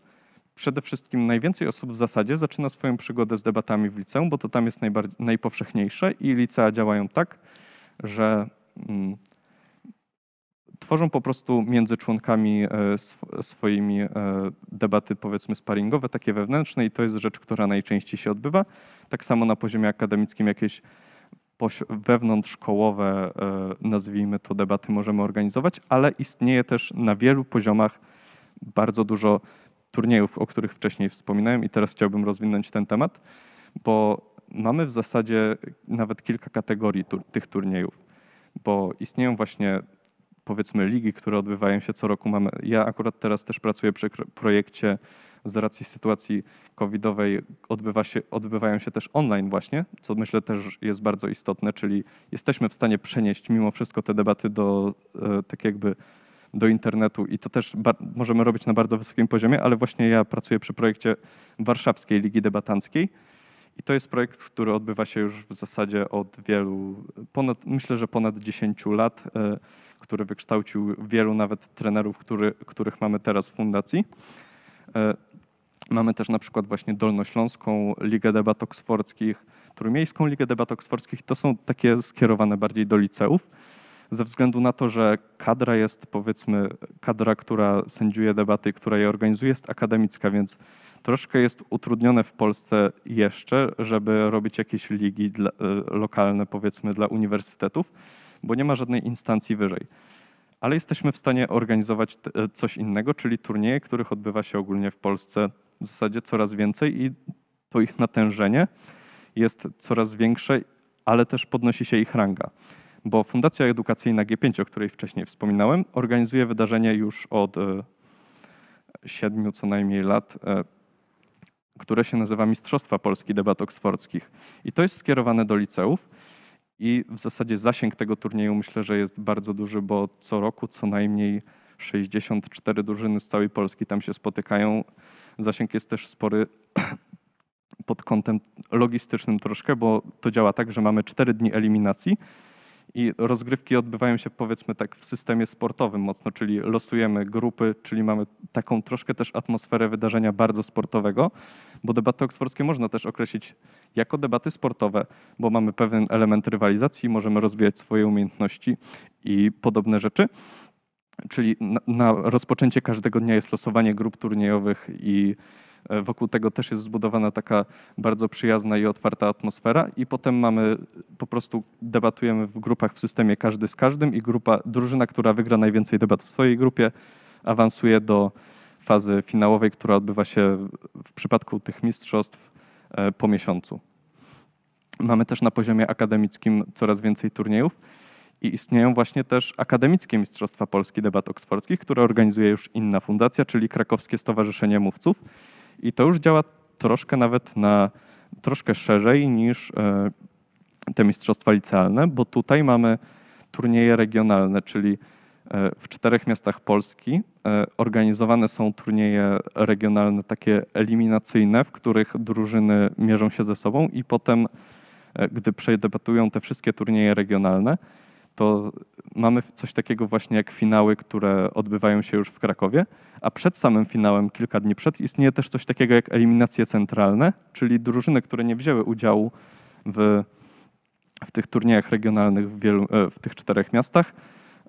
przede wszystkim najwięcej osób w zasadzie zaczyna swoją przygodę z debatami w liceum, bo to tam jest najpowszechniejsze i licea działają tak, że mm, tworzą po prostu między członkami e, sw- swoimi e, debaty, powiedzmy, sparingowe, takie wewnętrzne, i to jest rzecz, która najczęściej się odbywa. Tak samo na poziomie akademickim jakieś wewnątrzszkołowe, e, nazwijmy to, debaty możemy organizować, ale istnieje też na wielu poziomach bardzo dużo turniejów, o których wcześniej wspominałem, i teraz chciałbym rozwinąć ten temat, bo mamy w zasadzie nawet kilka kategorii tych turniejów, bo istnieją właśnie powiedzmy ligi, które odbywają się co roku. Mamy, ja akurat teraz też pracuję przy projekcie z racji sytuacji covidowej odbywa się, odbywają się też online właśnie, co myślę też jest bardzo istotne, czyli jesteśmy w stanie przenieść mimo wszystko te debaty do e, tak jakby do internetu i to też możemy robić na bardzo wysokim poziomie, ale właśnie ja pracuję przy projekcie Warszawskiej Ligi Debatanckiej i to jest projekt, który odbywa się już w zasadzie od wielu, ponad, myślę, że ponad 10 lat, e, który wykształcił wielu nawet trenerów, który, których mamy teraz w fundacji. E, Mamy też na przykład właśnie Dolnośląską Ligę Debat Oksfordzkich, Trójmiejską Ligę Debat Oksfordzkich. To są takie skierowane bardziej do liceów, ze względu na to, że kadra jest powiedzmy, kadra, która sędziuje debaty, która je organizuje, jest akademicka, więc troszkę jest utrudnione w Polsce jeszcze, żeby robić jakieś ligi dla, e, lokalne powiedzmy dla uniwersytetów, bo nie ma żadnej instancji wyżej ale jesteśmy w stanie organizować e, coś innego, czyli turnieje, których odbywa się ogólnie w Polsce w zasadzie coraz więcej i to ich natężenie jest coraz większe, ale też podnosi się ich ranga. Bo Fundacja Edukacyjna G5, o której wcześniej wspominałem, organizuje wydarzenie już od e, siedmiu co najmniej lat, e, które się nazywa Mistrzostwa Polski Debat Oksfordzkich. I to jest skierowane do liceów. I w zasadzie zasięg tego turnieju myślę, że jest bardzo duży, bo co roku co najmniej 64 drużyny z całej Polski tam się spotykają. Zasięg jest też spory pod kątem logistycznym troszkę, bo to działa tak, że mamy 4 dni eliminacji i rozgrywki odbywają się powiedzmy tak w systemie sportowym mocno, czyli losujemy grupy, czyli mamy taką troszkę też atmosferę wydarzenia bardzo sportowego, bo debaty oksfordzkie można też określić jako debaty sportowe, bo mamy pewien element rywalizacji, możemy rozwijać swoje umiejętności i podobne rzeczy. Czyli na, na rozpoczęcie każdego dnia jest losowanie grup turniejowych i e, wokół tego też jest zbudowana taka bardzo przyjazna i otwarta atmosfera i potem mamy, po prostu debatujemy w grupach w systemie każdy z każdym i grupa, drużyna, która wygra najwięcej debat w swojej grupie awansuje do fazy finałowej, która odbywa się w przypadku tych mistrzostw e, po miesiącu. Mamy też na poziomie akademickim coraz więcej turniejów i istnieją właśnie też akademickie Mistrzostwa Polski Debat Oksfordzkich, które organizuje już inna fundacja, czyli Krakowskie Stowarzyszenie Mówców. I to już działa troszkę nawet na troszkę szerzej niż e, te mistrzostwa licealne, bo tutaj mamy turnieje regionalne, czyli e, w czterech miastach Polski e, organizowane są turnieje regionalne, takie eliminacyjne, w których drużyny mierzą się ze sobą i potem, gdy przedebatują te wszystkie turnieje regionalne, to mamy coś takiego właśnie jak finały, które odbywają się już w Krakowie, a przed samym finałem, kilka dni przed, istnieje też coś takiego jak eliminacje centralne, czyli drużyny, które nie wzięły udziału w, w tych turniejach regionalnych w, wielu, e, w tych czterech miastach,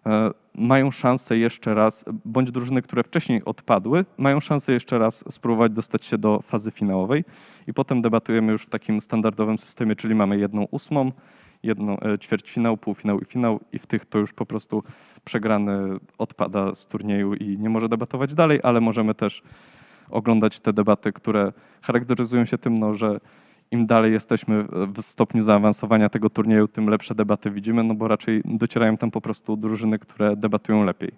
e, mają szansę jeszcze raz, bądź drużyny, które wcześniej odpadły, mają szansę jeszcze raz spróbować dostać się do fazy finałowej. I potem debatujemy już w takim standardowym systemie, czyli mamy jedną ósmą, jedną e, ćwierćfinał, półfinał i finał i w tych to już po prostu przegrany odpada z turnieju i nie może debatować dalej, ale możemy też oglądać te debaty, które charakteryzują się tym, no, że im dalej jesteśmy w stopniu zaawansowania tego turnieju, tym lepsze debaty widzimy, no bo raczej docierają tam po prostu drużyny, które debatują lepiej.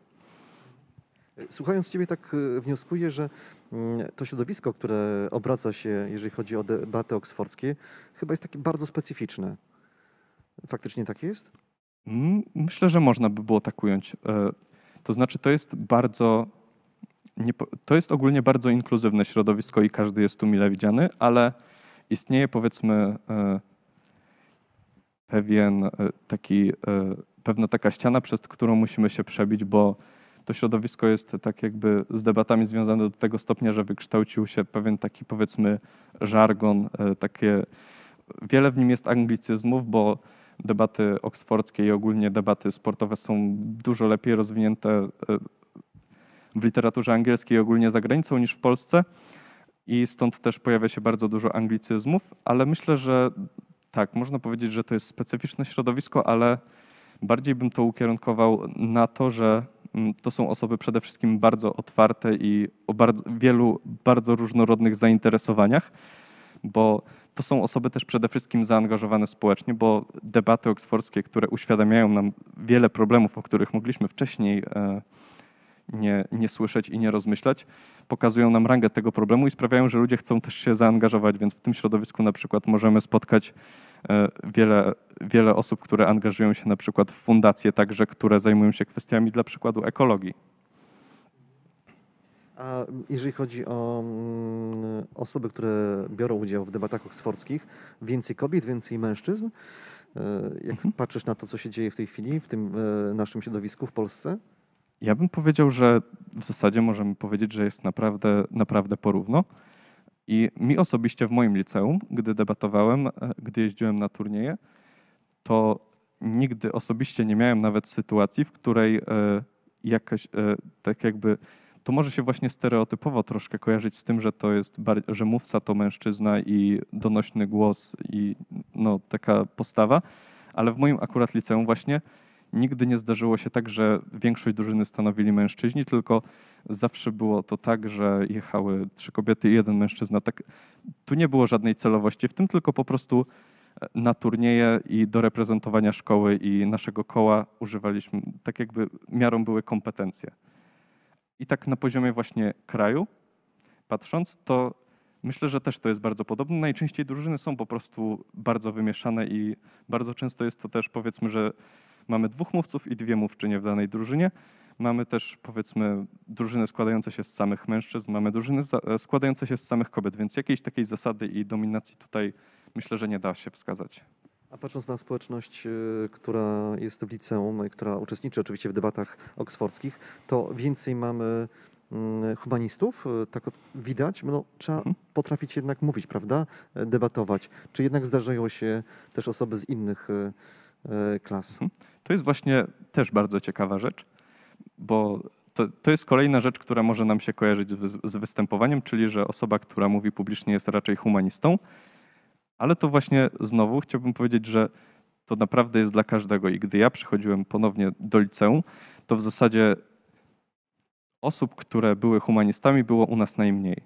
Słuchając Ciebie, tak y, wnioskuję, że mm, to środowisko, które obraca się, jeżeli chodzi o debaty oksfordzkie, chyba jest takie bardzo specyficzne. Faktycznie tak jest? Myślę, że można by było tak ująć. E, To znaczy, to jest bardzo. To jest ogólnie bardzo inkluzywne środowisko i każdy jest tu mile widziany, ale istnieje powiedzmy e, pewien e, taki, pewna taka ściana, przez którą musimy się przebić, bo to środowisko jest tak jakby z debatami związane do tego stopnia, że wykształcił się pewien taki powiedzmy żargon, takie wiele w nim jest anglicyzmów, bo debaty oksfordzkie i ogólnie debaty sportowe są dużo lepiej rozwinięte e, w literaturze angielskiej ogólnie za granicą niż w Polsce. I stąd też pojawia się bardzo dużo anglicyzmów, ale myślę, że tak, można powiedzieć, że to jest specyficzne środowisko, ale bardziej bym to ukierunkował na to, że mm, to są osoby przede wszystkim bardzo otwarte i o bardzo, wielu bardzo różnorodnych zainteresowaniach, bo to są osoby też przede wszystkim zaangażowane społecznie, bo debaty oksfordzkie, które uświadamiają nam wiele problemów, o których mogliśmy wcześniej e, nie, nie słyszeć i nie rozmyślać, pokazują nam rangę tego problemu i sprawiają, że ludzie chcą też się zaangażować, więc w tym środowisku na przykład możemy spotkać e, wiele, wiele osób, które angażują się na przykład w fundacje także, które zajmują się kwestiami dla przykładu ekologii. A jeżeli chodzi o mm, osoby, które biorą udział w debatach oksfordzkich, więcej kobiet, więcej mężczyzn? E, Jak Mhm. patrzysz na to, co się dzieje w tej chwili w tym e, naszym środowisku w Polsce? Ja bym powiedział, że w zasadzie możemy powiedzieć, że jest naprawdę, naprawdę porówno. I mi osobiście w moim liceum, gdy debatowałem, e, gdy jeździłem na turnieje, to nigdy osobiście nie miałem nawet sytuacji, w której jakaś, tak jakby, to może się właśnie stereotypowo troszkę kojarzyć z tym, że to jest, że mówca to mężczyzna i donośny głos i no, taka postawa, ale w moim akurat liceum właśnie nigdy nie zdarzyło się tak, że większość drużyny stanowili mężczyźni, tylko zawsze było to tak, że jechały trzy kobiety i jeden mężczyzna. Tak, tu nie było żadnej celowości w tym, tylko po prostu e, na turnieje i do reprezentowania szkoły i naszego koła używaliśmy, tak jakby miarą były kompetencje. I tak na poziomie właśnie kraju, patrząc, to myślę, że też to jest bardzo podobne. Najczęściej drużyny są po prostu bardzo wymieszane i bardzo często jest to też powiedzmy, że mamy dwóch mówców i dwie mówczynie w danej drużynie. Mamy też powiedzmy drużyny składające się z samych mężczyzn, mamy drużyny e, składające się z samych kobiet, więc jakiejś takiej zasady i dominacji tutaj myślę, że nie da się wskazać. A patrząc na społeczność, y, która jest w liceum, i która uczestniczy oczywiście w debatach oksfordzkich, to więcej mamy mm, humanistów, y, tak widać. No, trzeba Mhm. potrafić jednak mówić, prawda? E, Debatować. Czy jednak zdarzają się też osoby z innych y, y, klas? Mhm. To jest właśnie też bardzo ciekawa rzecz, bo to, to jest kolejna rzecz, która może nam się kojarzyć z, z występowaniem, czyli że osoba, która mówi publicznie jest raczej humanistą, ale to właśnie znowu chciałbym powiedzieć, że to naprawdę jest dla każdego i gdy ja przychodziłem ponownie do liceum, to w zasadzie osób, które były humanistami było u nas najmniej.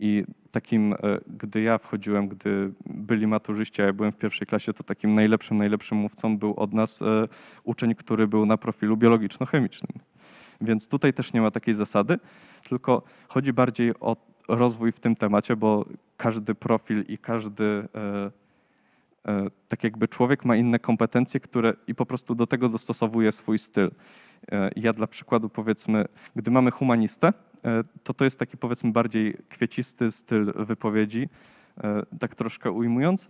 I takim, e, gdy ja wchodziłem, gdy byli maturzyści, a ja byłem w pierwszej klasie, to takim najlepszym, najlepszym mówcą był od nas e, uczeń, który był na profilu biologiczno-chemicznym. Więc tutaj też nie ma takiej zasady, tylko chodzi bardziej o rozwój w tym temacie, bo każdy profil i każdy e, e, tak jakby człowiek ma inne kompetencje, które i po prostu do tego dostosowuje swój styl. E, Ja dla przykładu powiedzmy, gdy mamy humanistę, to to jest taki powiedzmy bardziej kwiecisty styl wypowiedzi, tak troszkę ujmując,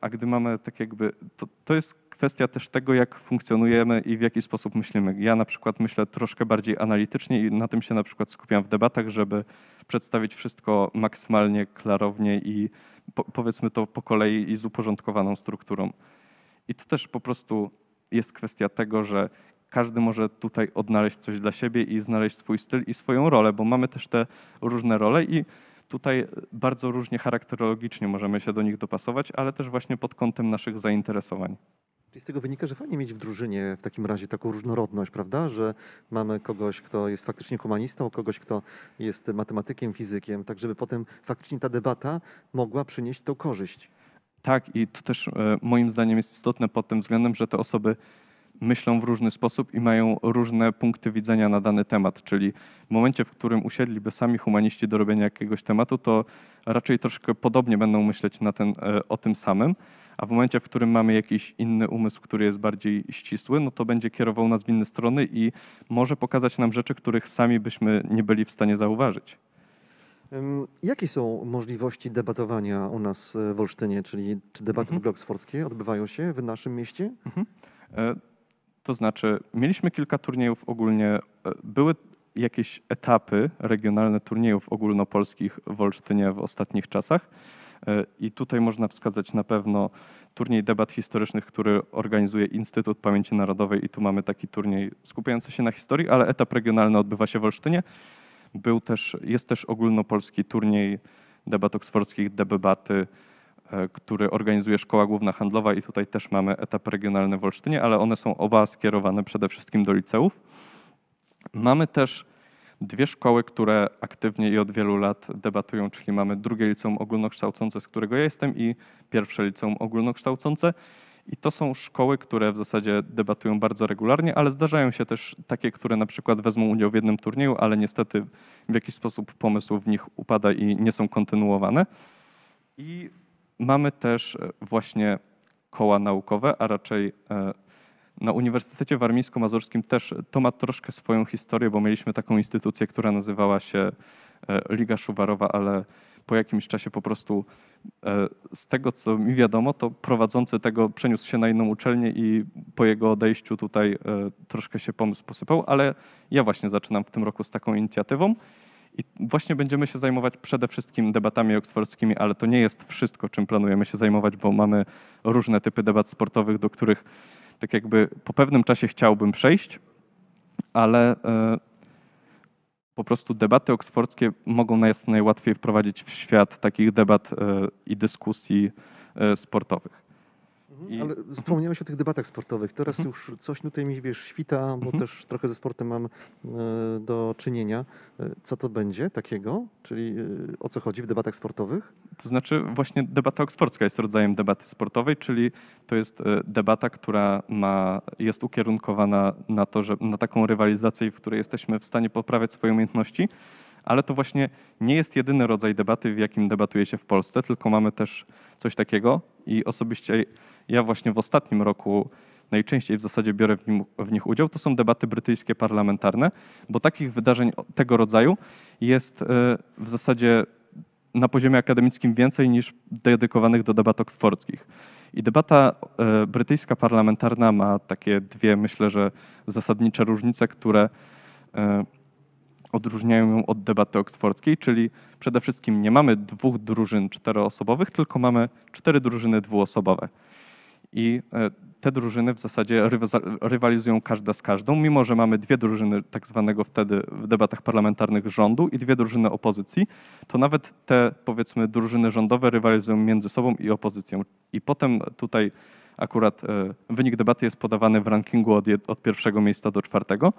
a gdy mamy tak jakby, to, to jest kwestia też tego, jak funkcjonujemy i w jaki sposób myślimy. Ja na przykład myślę troszkę bardziej analitycznie i na tym się na przykład skupiam w debatach, żeby przedstawić wszystko maksymalnie klarownie i po, powiedzmy to po kolei i z uporządkowaną strukturą. I to też po prostu jest kwestia tego, że każdy może tutaj odnaleźć coś dla siebie i znaleźć swój styl i swoją rolę, bo mamy też te różne role i tutaj bardzo różnie charakterologicznie możemy się do nich dopasować, ale też właśnie pod kątem naszych zainteresowań. Czyli z tego wynika, że fajnie mieć w drużynie w takim razie taką różnorodność, prawda? Że mamy kogoś, kto jest faktycznie humanistą, kogoś, kto jest matematykiem, fizykiem, tak żeby potem faktycznie ta debata mogła przynieść tą korzyść. Tak, i to też e, moim zdaniem jest istotne pod tym względem, że te osoby myślą w różny sposób i mają różne punkty widzenia na dany temat. Czyli w momencie, w którym usiedliby sami humaniści do robienia jakiegoś tematu, to raczej troszkę podobnie będą myśleć ten, e, o tym samym. A w momencie, w którym mamy jakiś inny umysł, który jest bardziej ścisły, no to będzie kierował nas w inne strony i może pokazać nam rzeczy, których sami byśmy nie byli w stanie zauważyć. Jakie są możliwości debatowania u nas e, w Olsztynie, czyli czy debaty Mhm. oksfordzkie odbywają się w naszym mieście? E, To znaczy, mieliśmy kilka turniejów ogólnie. e, Były jakieś etapy regionalne turniejów ogólnopolskich w Olsztynie w ostatnich czasach. E, I tutaj można wskazać na pewno turniej debat historycznych, który organizuje Instytut Pamięci Narodowej i tu mamy taki turniej skupiający się na historii, ale etap regionalny odbywa się w Olsztynie. Był też, jest też ogólnopolski turniej debat oksfordzkich, debaty, e, który organizuje Szkoła Główna Handlowa i tutaj też mamy etap regionalny w Olsztynie, ale one są oba skierowane przede wszystkim do liceów. Mamy też dwie szkoły, które aktywnie i od wielu lat debatują, czyli mamy drugie liceum ogólnokształcące, z którego ja jestem i pierwsze liceum ogólnokształcące. I to są szkoły, które w zasadzie debatują bardzo regularnie, ale zdarzają się też takie, które na przykład wezmą udział w jednym turnieju, ale niestety w jakiś sposób pomysł w nich upada i nie są kontynuowane. I mamy też e, właśnie koła naukowe, a raczej e, na Uniwersytecie Warmińsko-Mazurskim też to ma troszkę swoją historię, bo mieliśmy taką instytucję, która nazywała się e, Liga Szuwarowa, ale po jakimś czasie po prostu e, z tego, co mi wiadomo, to prowadzący tego przeniósł się na inną uczelnię i po jego odejściu tutaj e, troszkę się pomysł posypał, ale ja właśnie zaczynam w tym roku z taką inicjatywą. I właśnie będziemy się zajmować przede wszystkim debatami oksfordzkimi, ale to nie jest wszystko, czym planujemy się zajmować, bo mamy różne typy debat sportowych, do których tak jakby po pewnym czasie chciałbym przejść, ale e, po prostu debaty oksfordzkie mogą nas najłatwiej wprowadzić w świat takich debat e, i dyskusji e, sportowych. I... Ale wspomniałeś o tych debatach sportowych. Teraz mhm. już coś tutaj mi wiesz, świta, bo mhm. też trochę ze sportem mam e, do czynienia. E, co to będzie takiego? Czyli e, o co chodzi w debatach sportowych? To znaczy właśnie debata oksfordzka jest rodzajem debaty sportowej, czyli to jest debata, która ma, jest ukierunkowana na to, że na taką rywalizację, w której jesteśmy w stanie poprawiać swoje umiejętności, ale to właśnie nie jest jedyny rodzaj debaty, w jakim debatuje się w Polsce, tylko mamy też coś takiego i osobiście ja właśnie w ostatnim roku najczęściej w zasadzie biorę w, nim, w, nich udział, to są debaty brytyjskie parlamentarne, bo takich wydarzeń tego rodzaju jest e, w zasadzie na poziomie akademickim więcej niż dedykowanych do debat oksfordzkich. I debata e, brytyjska parlamentarna ma takie dwie, myślę, że zasadnicze różnice, które e, odróżniają ją od debaty oksfordzkiej, czyli przede wszystkim nie mamy dwóch drużyn czteroosobowych, tylko mamy cztery drużyny dwuosobowe i e, te drużyny w zasadzie rywalizują każda z każdą, mimo że mamy dwie drużyny tak zwanego wtedy w debatach parlamentarnych rządu i dwie drużyny opozycji, to nawet te powiedzmy drużyny rządowe rywalizują między sobą i opozycją. I potem tutaj akurat e, wynik debaty jest podawany w rankingu od, od pierwszego miejsca do czwartego,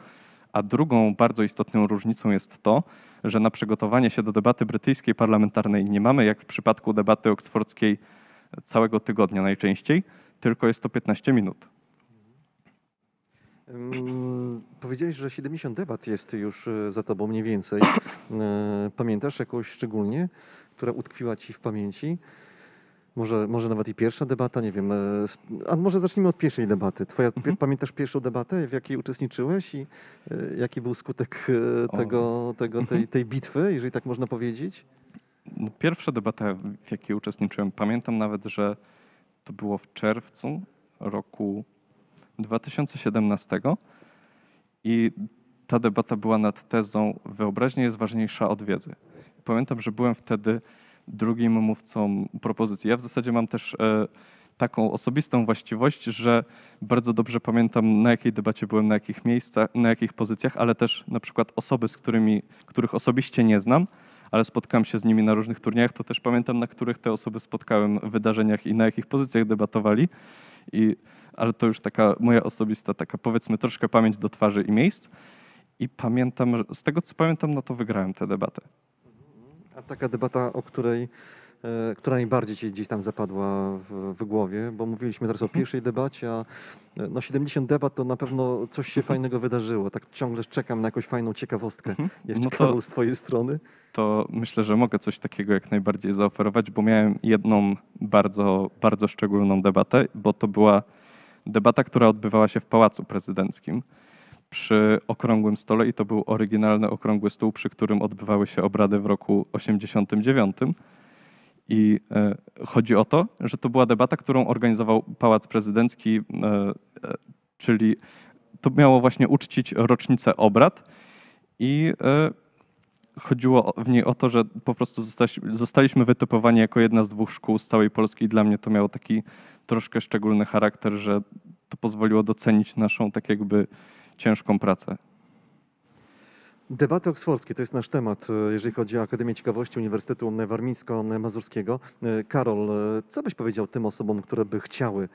a drugą bardzo istotną różnicą jest to, że na przygotowanie się do debaty brytyjskiej parlamentarnej nie mamy, jak w przypadku debaty oksfordzkiej, całego tygodnia najczęściej, tylko jest to 15 minut. Powiedziałeś, że 70 debat jest już e, za tobą mniej więcej. E, pamiętasz jakąś szczególnie, która utkwiła ci w pamięci? Może, może nawet i pierwsza debata, nie wiem. E, a może zacznijmy od pierwszej debaty. Twoja, mhm. Pamiętasz pierwszą debatę, w jakiej uczestniczyłeś i jaki był skutek tego, tego, tej, mhm. tej bitwy, jeżeli tak można powiedzieć? No, pierwsza debata, w jakiej uczestniczyłem, pamiętam nawet, że to było w czerwcu roku 2017 i ta debata była nad tezą wyobraźnia jest ważniejsza od wiedzy. Pamiętam, że byłem wtedy drugim mówcą propozycji. Ja w zasadzie mam też e, taką osobistą właściwość, że bardzo dobrze pamiętam na jakiej debacie byłem, na jakich miejscach, na jakich pozycjach, ale też na przykład osoby, z którymi, których osobiście nie znam, ale spotkałem się z nimi na różnych turniejach, to też pamiętam, na których te osoby spotkałem w wydarzeniach i na jakich pozycjach debatowali. I, ale to już taka moja osobista, taka powiedzmy troszkę pamięć do twarzy i miejsc. I pamiętam, z tego co pamiętam, no to wygrałem tę debatę. A taka debata, o której E, która najbardziej ci gdzieś tam zapadła w, w, głowie, bo mówiliśmy teraz o mhm. pierwszej debacie, a no 70 debat to na pewno coś się fajnego wydarzyło. Tak ciągle czekam na jakąś fajną ciekawostkę. Mhm. Jeszcze no to, Karol z twojej strony. To myślę, że mogę coś takiego jak najbardziej zaoferować, bo miałem jedną bardzo, bardzo szczególną debatę, bo to była debata, która odbywała się w Pałacu Prezydenckim przy okrągłym stole i to był oryginalny okrągły stół, przy którym odbywały się obrady w roku 89. I e, chodzi o to, że to była debata, którą organizował Pałac Prezydencki, e, e, czyli to miało właśnie uczcić rocznicę obrad. I chodziło w niej o to, że po prostu zostaliśmy wytypowani jako jedna z dwóch szkół z całej Polski i dla mnie to miało taki troszkę szczególny charakter, że to pozwoliło docenić naszą tak jakby ciężką pracę. Debaty oksfordzkie to jest nasz temat, e, jeżeli chodzi o Akademię Ciekawości Uniwersytetu Warmińsko-Mazurskiego. E, Karol, e, co byś powiedział tym osobom, które by chciały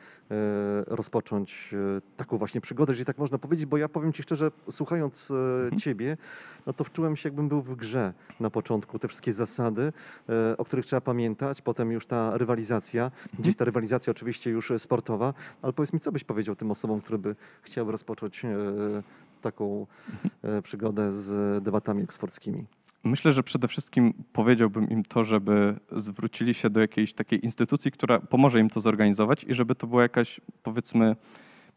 rozpocząć taką właśnie przygodę, jeżeli tak można powiedzieć, bo ja powiem Ci szczerze, słuchając e, Ciebie, no to wczułem się, jakbym był w grze na początku. Te wszystkie zasady, o których trzeba pamiętać, potem już ta rywalizacja, gdzieś ta rywalizacja oczywiście już sportowa, ale powiedz mi, co byś powiedział tym osobom, które by chciały rozpocząć taką e, przygodę z debatami oksfordzkimi. Myślę, że przede wszystkim powiedziałbym im to, żeby zwrócili się do jakiejś takiej instytucji, która pomoże im to zorganizować i żeby to była jakaś, powiedzmy,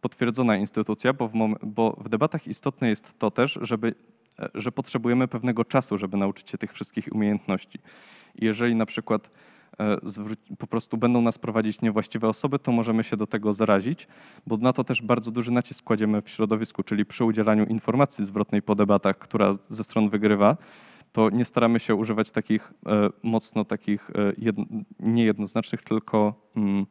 potwierdzona instytucja, bo w, bo w debatach istotne jest to też, żeby, e, że potrzebujemy pewnego czasu, żeby nauczyć się tych wszystkich umiejętności. Jeżeli na przykład po prostu będą nas prowadzić niewłaściwe osoby, to możemy się do tego zarazić, bo na to też bardzo duży nacisk kładziemy w środowisku, czyli przy udzielaniu informacji zwrotnej po debatach, która ze stron wygrywa, to nie staramy się używać takich e, mocno takich e, jedn- niejednoznacznych, tylko mm,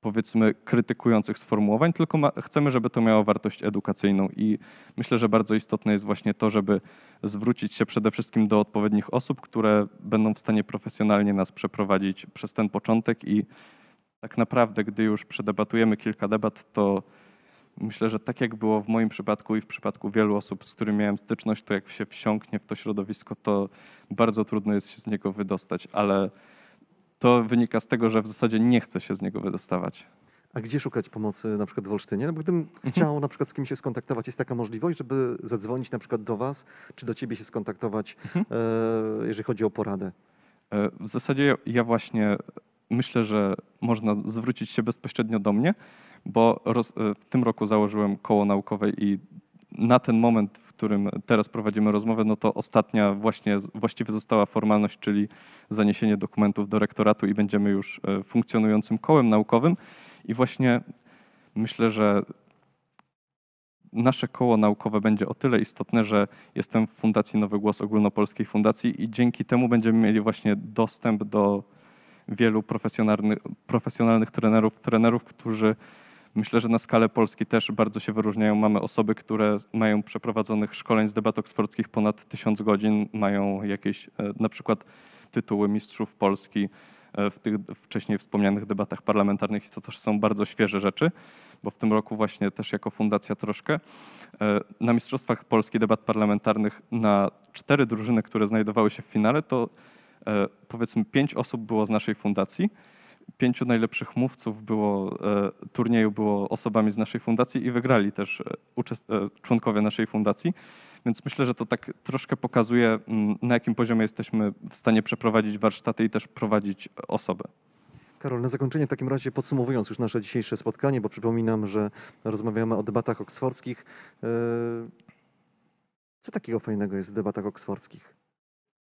powiedzmy krytykujących sformułowań, tylko ma, chcemy, żeby to miało wartość edukacyjną. I myślę, że bardzo istotne jest właśnie to, żeby zwrócić się przede wszystkim do odpowiednich osób, które będą w stanie profesjonalnie nas przeprowadzić przez ten początek. I tak naprawdę, gdy już przedebatujemy kilka debat, to myślę, że tak jak było w moim przypadku i w przypadku wielu osób, z którymi miałem styczność, to jak się wsiąknie w to środowisko, to bardzo trudno jest się z niego wydostać, ale to wynika z tego, że w zasadzie nie chce się z niego wydostawać. A gdzie szukać pomocy na przykład w Olsztynie? No bo gdybym chciał na przykład z kimś się skontaktować, jest taka możliwość, żeby zadzwonić na przykład do Was, czy do Ciebie się skontaktować, e, jeżeli chodzi o poradę. E, W zasadzie ja- właśnie myślę, że można zwrócić się bezpośrednio do mnie, bo roz, e, w tym roku założyłem koło naukowe i na ten moment, którym teraz prowadzimy rozmowę, no to ostatnia właśnie właściwie została formalność, czyli zaniesienie dokumentów do rektoratu i będziemy już e, funkcjonującym kołem naukowym. I właśnie myślę, że nasze koło naukowe będzie o tyle istotne, że jestem w Fundacji Nowy Głos Ogólnopolskiej Fundacji i dzięki temu będziemy mieli właśnie dostęp do wielu profesjonalnych, profesjonalnych trenerów, trenerów, którzy myślę, że na skalę Polski też bardzo się wyróżniają. Mamy osoby, które mają przeprowadzonych szkoleń z debat oksfordzkich ponad tysiąc godzin, mają jakieś e, na przykład tytuły mistrzów Polski e, w tych wcześniej wspomnianych debatach parlamentarnych i to też są bardzo świeże rzeczy, bo w tym roku właśnie też jako fundacja troszkę e, na Mistrzostwach Polski debat parlamentarnych na cztery drużyny, które znajdowały się w finale, to powiedzmy pięć osób było z naszej fundacji. Pięciu najlepszych mówców było, e, turnieju było osobami z naszej fundacji i wygrali też e, e, członkowie naszej fundacji. Więc myślę, że to tak troszkę pokazuje, mm, na jakim poziomie jesteśmy w stanie przeprowadzić warsztaty i też prowadzić osobę. Karol, na zakończenie w takim razie podsumowując już nasze dzisiejsze spotkanie, bo przypominam, że rozmawiamy o debatach oksfordzkich. Co takiego fajnego jest w debatach oksfordzkich?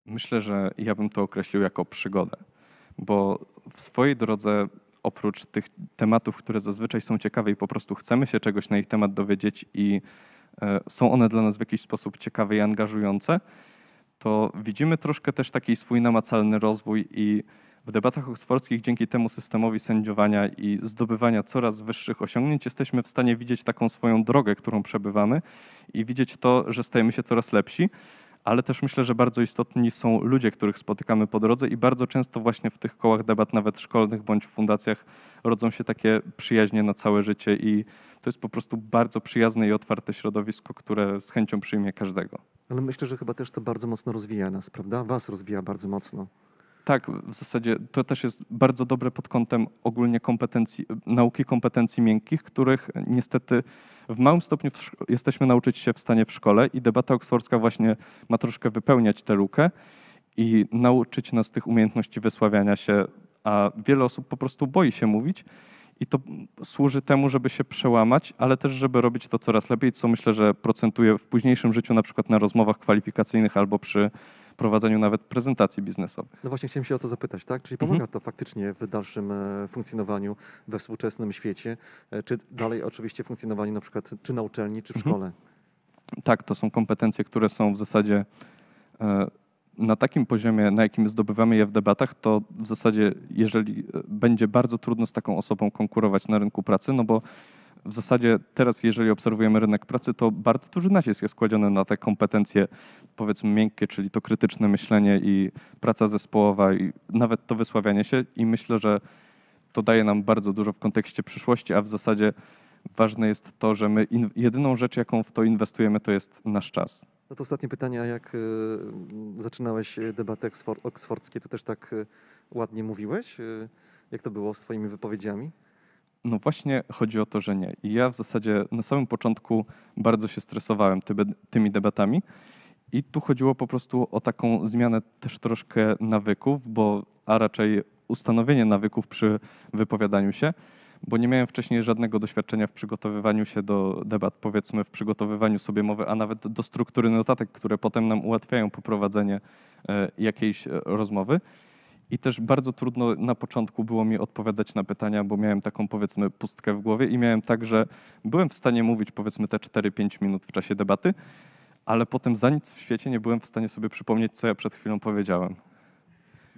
Myślę, że ja bym to określił jako przygodę, bo w swojej drodze oprócz tych tematów, które zazwyczaj są ciekawe i po prostu chcemy się czegoś na ich temat dowiedzieć i e, są one dla nas w jakiś sposób ciekawe i angażujące, to widzimy troszkę też taki swój namacalny rozwój i w debatach oksfordzkich dzięki temu systemowi sędziowania i zdobywania coraz wyższych osiągnięć jesteśmy w stanie widzieć taką swoją drogę, którą przebywamy i widzieć to, że stajemy się coraz lepsi ale też myślę, że bardzo istotni są ludzie, których spotykamy po drodze i bardzo często właśnie w tych kołach debat, nawet szkolnych bądź w fundacjach, rodzą się takie przyjaźnie na całe życie i to jest po prostu bardzo przyjazne i otwarte środowisko, które z chęcią przyjmie każdego. Ale myślę, że chyba też to bardzo mocno rozwija nas, prawda? Was rozwija bardzo mocno. Tak, w zasadzie to też jest bardzo dobre pod kątem ogólnie kompetencji, nauki kompetencji miękkich, których niestety w małym stopniu w jesteśmy nauczyć się w stanie w szkole i debata oksfordzka właśnie ma troszkę wypełniać tę lukę i nauczyć nas tych umiejętności wysławiania się, a wiele osób po prostu boi się mówić i to służy temu, żeby się przełamać, ale też żeby robić to coraz lepiej, co myślę, że procentuje w późniejszym życiu, na przykład na rozmowach kwalifikacyjnych albo przy prowadzeniu nawet prezentacji biznesowych. No właśnie chciałem się o to zapytać, tak? Czyli Mhm. pomaga to faktycznie w dalszym e, funkcjonowaniu we współczesnym świecie, e, czy dalej oczywiście funkcjonowaniu na przykład czy na uczelni, czy w Mhm. szkole? Tak, to są kompetencje, które są w zasadzie e, na takim poziomie, na jakim zdobywamy je w debatach, to w zasadzie, jeżeli będzie bardzo trudno z taką osobą konkurować na rynku pracy, no bo w zasadzie teraz, jeżeli obserwujemy rynek pracy, to bardzo duży nacisk jest kładziony na te kompetencje, powiedzmy miękkie, czyli to krytyczne myślenie i praca zespołowa i nawet to wysławianie się i myślę, że to daje nam bardzo dużo w kontekście przyszłości, a w zasadzie ważne jest to, że my jedyną rzecz, jaką w to inwestujemy, to jest nasz czas. No to ostatnie pytanie, a jak y, zaczynałeś debaty oksfor- oksfordzkie, to też tak y, ładnie mówiłeś? Y, jak to było z twoimi wypowiedziami? No właśnie chodzi o to, że nie. I ja w zasadzie na samym początku bardzo się stresowałem tymi debatami. I tu chodziło po prostu o taką zmianę też troszkę nawyków, bo a raczej ustanowienie nawyków przy wypowiadaniu się, bo nie miałem wcześniej żadnego doświadczenia w przygotowywaniu się do debat, powiedzmy w przygotowywaniu sobie mowy, a nawet do struktury notatek, które potem nam ułatwiają poprowadzenie e, jakiejś e, rozmowy. I też bardzo trudno na początku było mi odpowiadać na pytania, bo miałem taką powiedzmy pustkę w głowie i miałem tak, że byłem w stanie mówić powiedzmy te 4-5 minut w czasie debaty, ale potem za nic w świecie nie byłem w stanie sobie przypomnieć, co ja przed chwilą powiedziałem.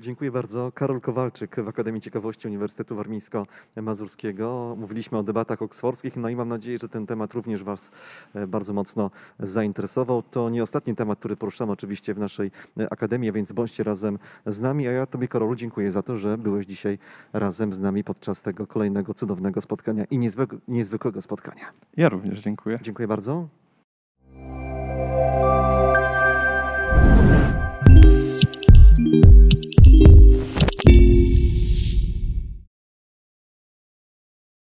Dziękuję bardzo. Karol Kowalczyk w Akademii Ciekawości Uniwersytetu Warmińsko-Mazurskiego. Mówiliśmy o debatach oksfordzkich, no i mam nadzieję, że ten temat również Was e, bardzo mocno zainteresował. To nie ostatni temat, który poruszamy oczywiście w naszej e, Akademii, więc bądźcie razem z nami. A ja Tobie, Karolu, dziękuję za to, że byłeś dzisiaj razem z nami podczas tego kolejnego cudownego spotkania i niezwykłego spotkania. Ja również dziękuję. Dziękuję bardzo.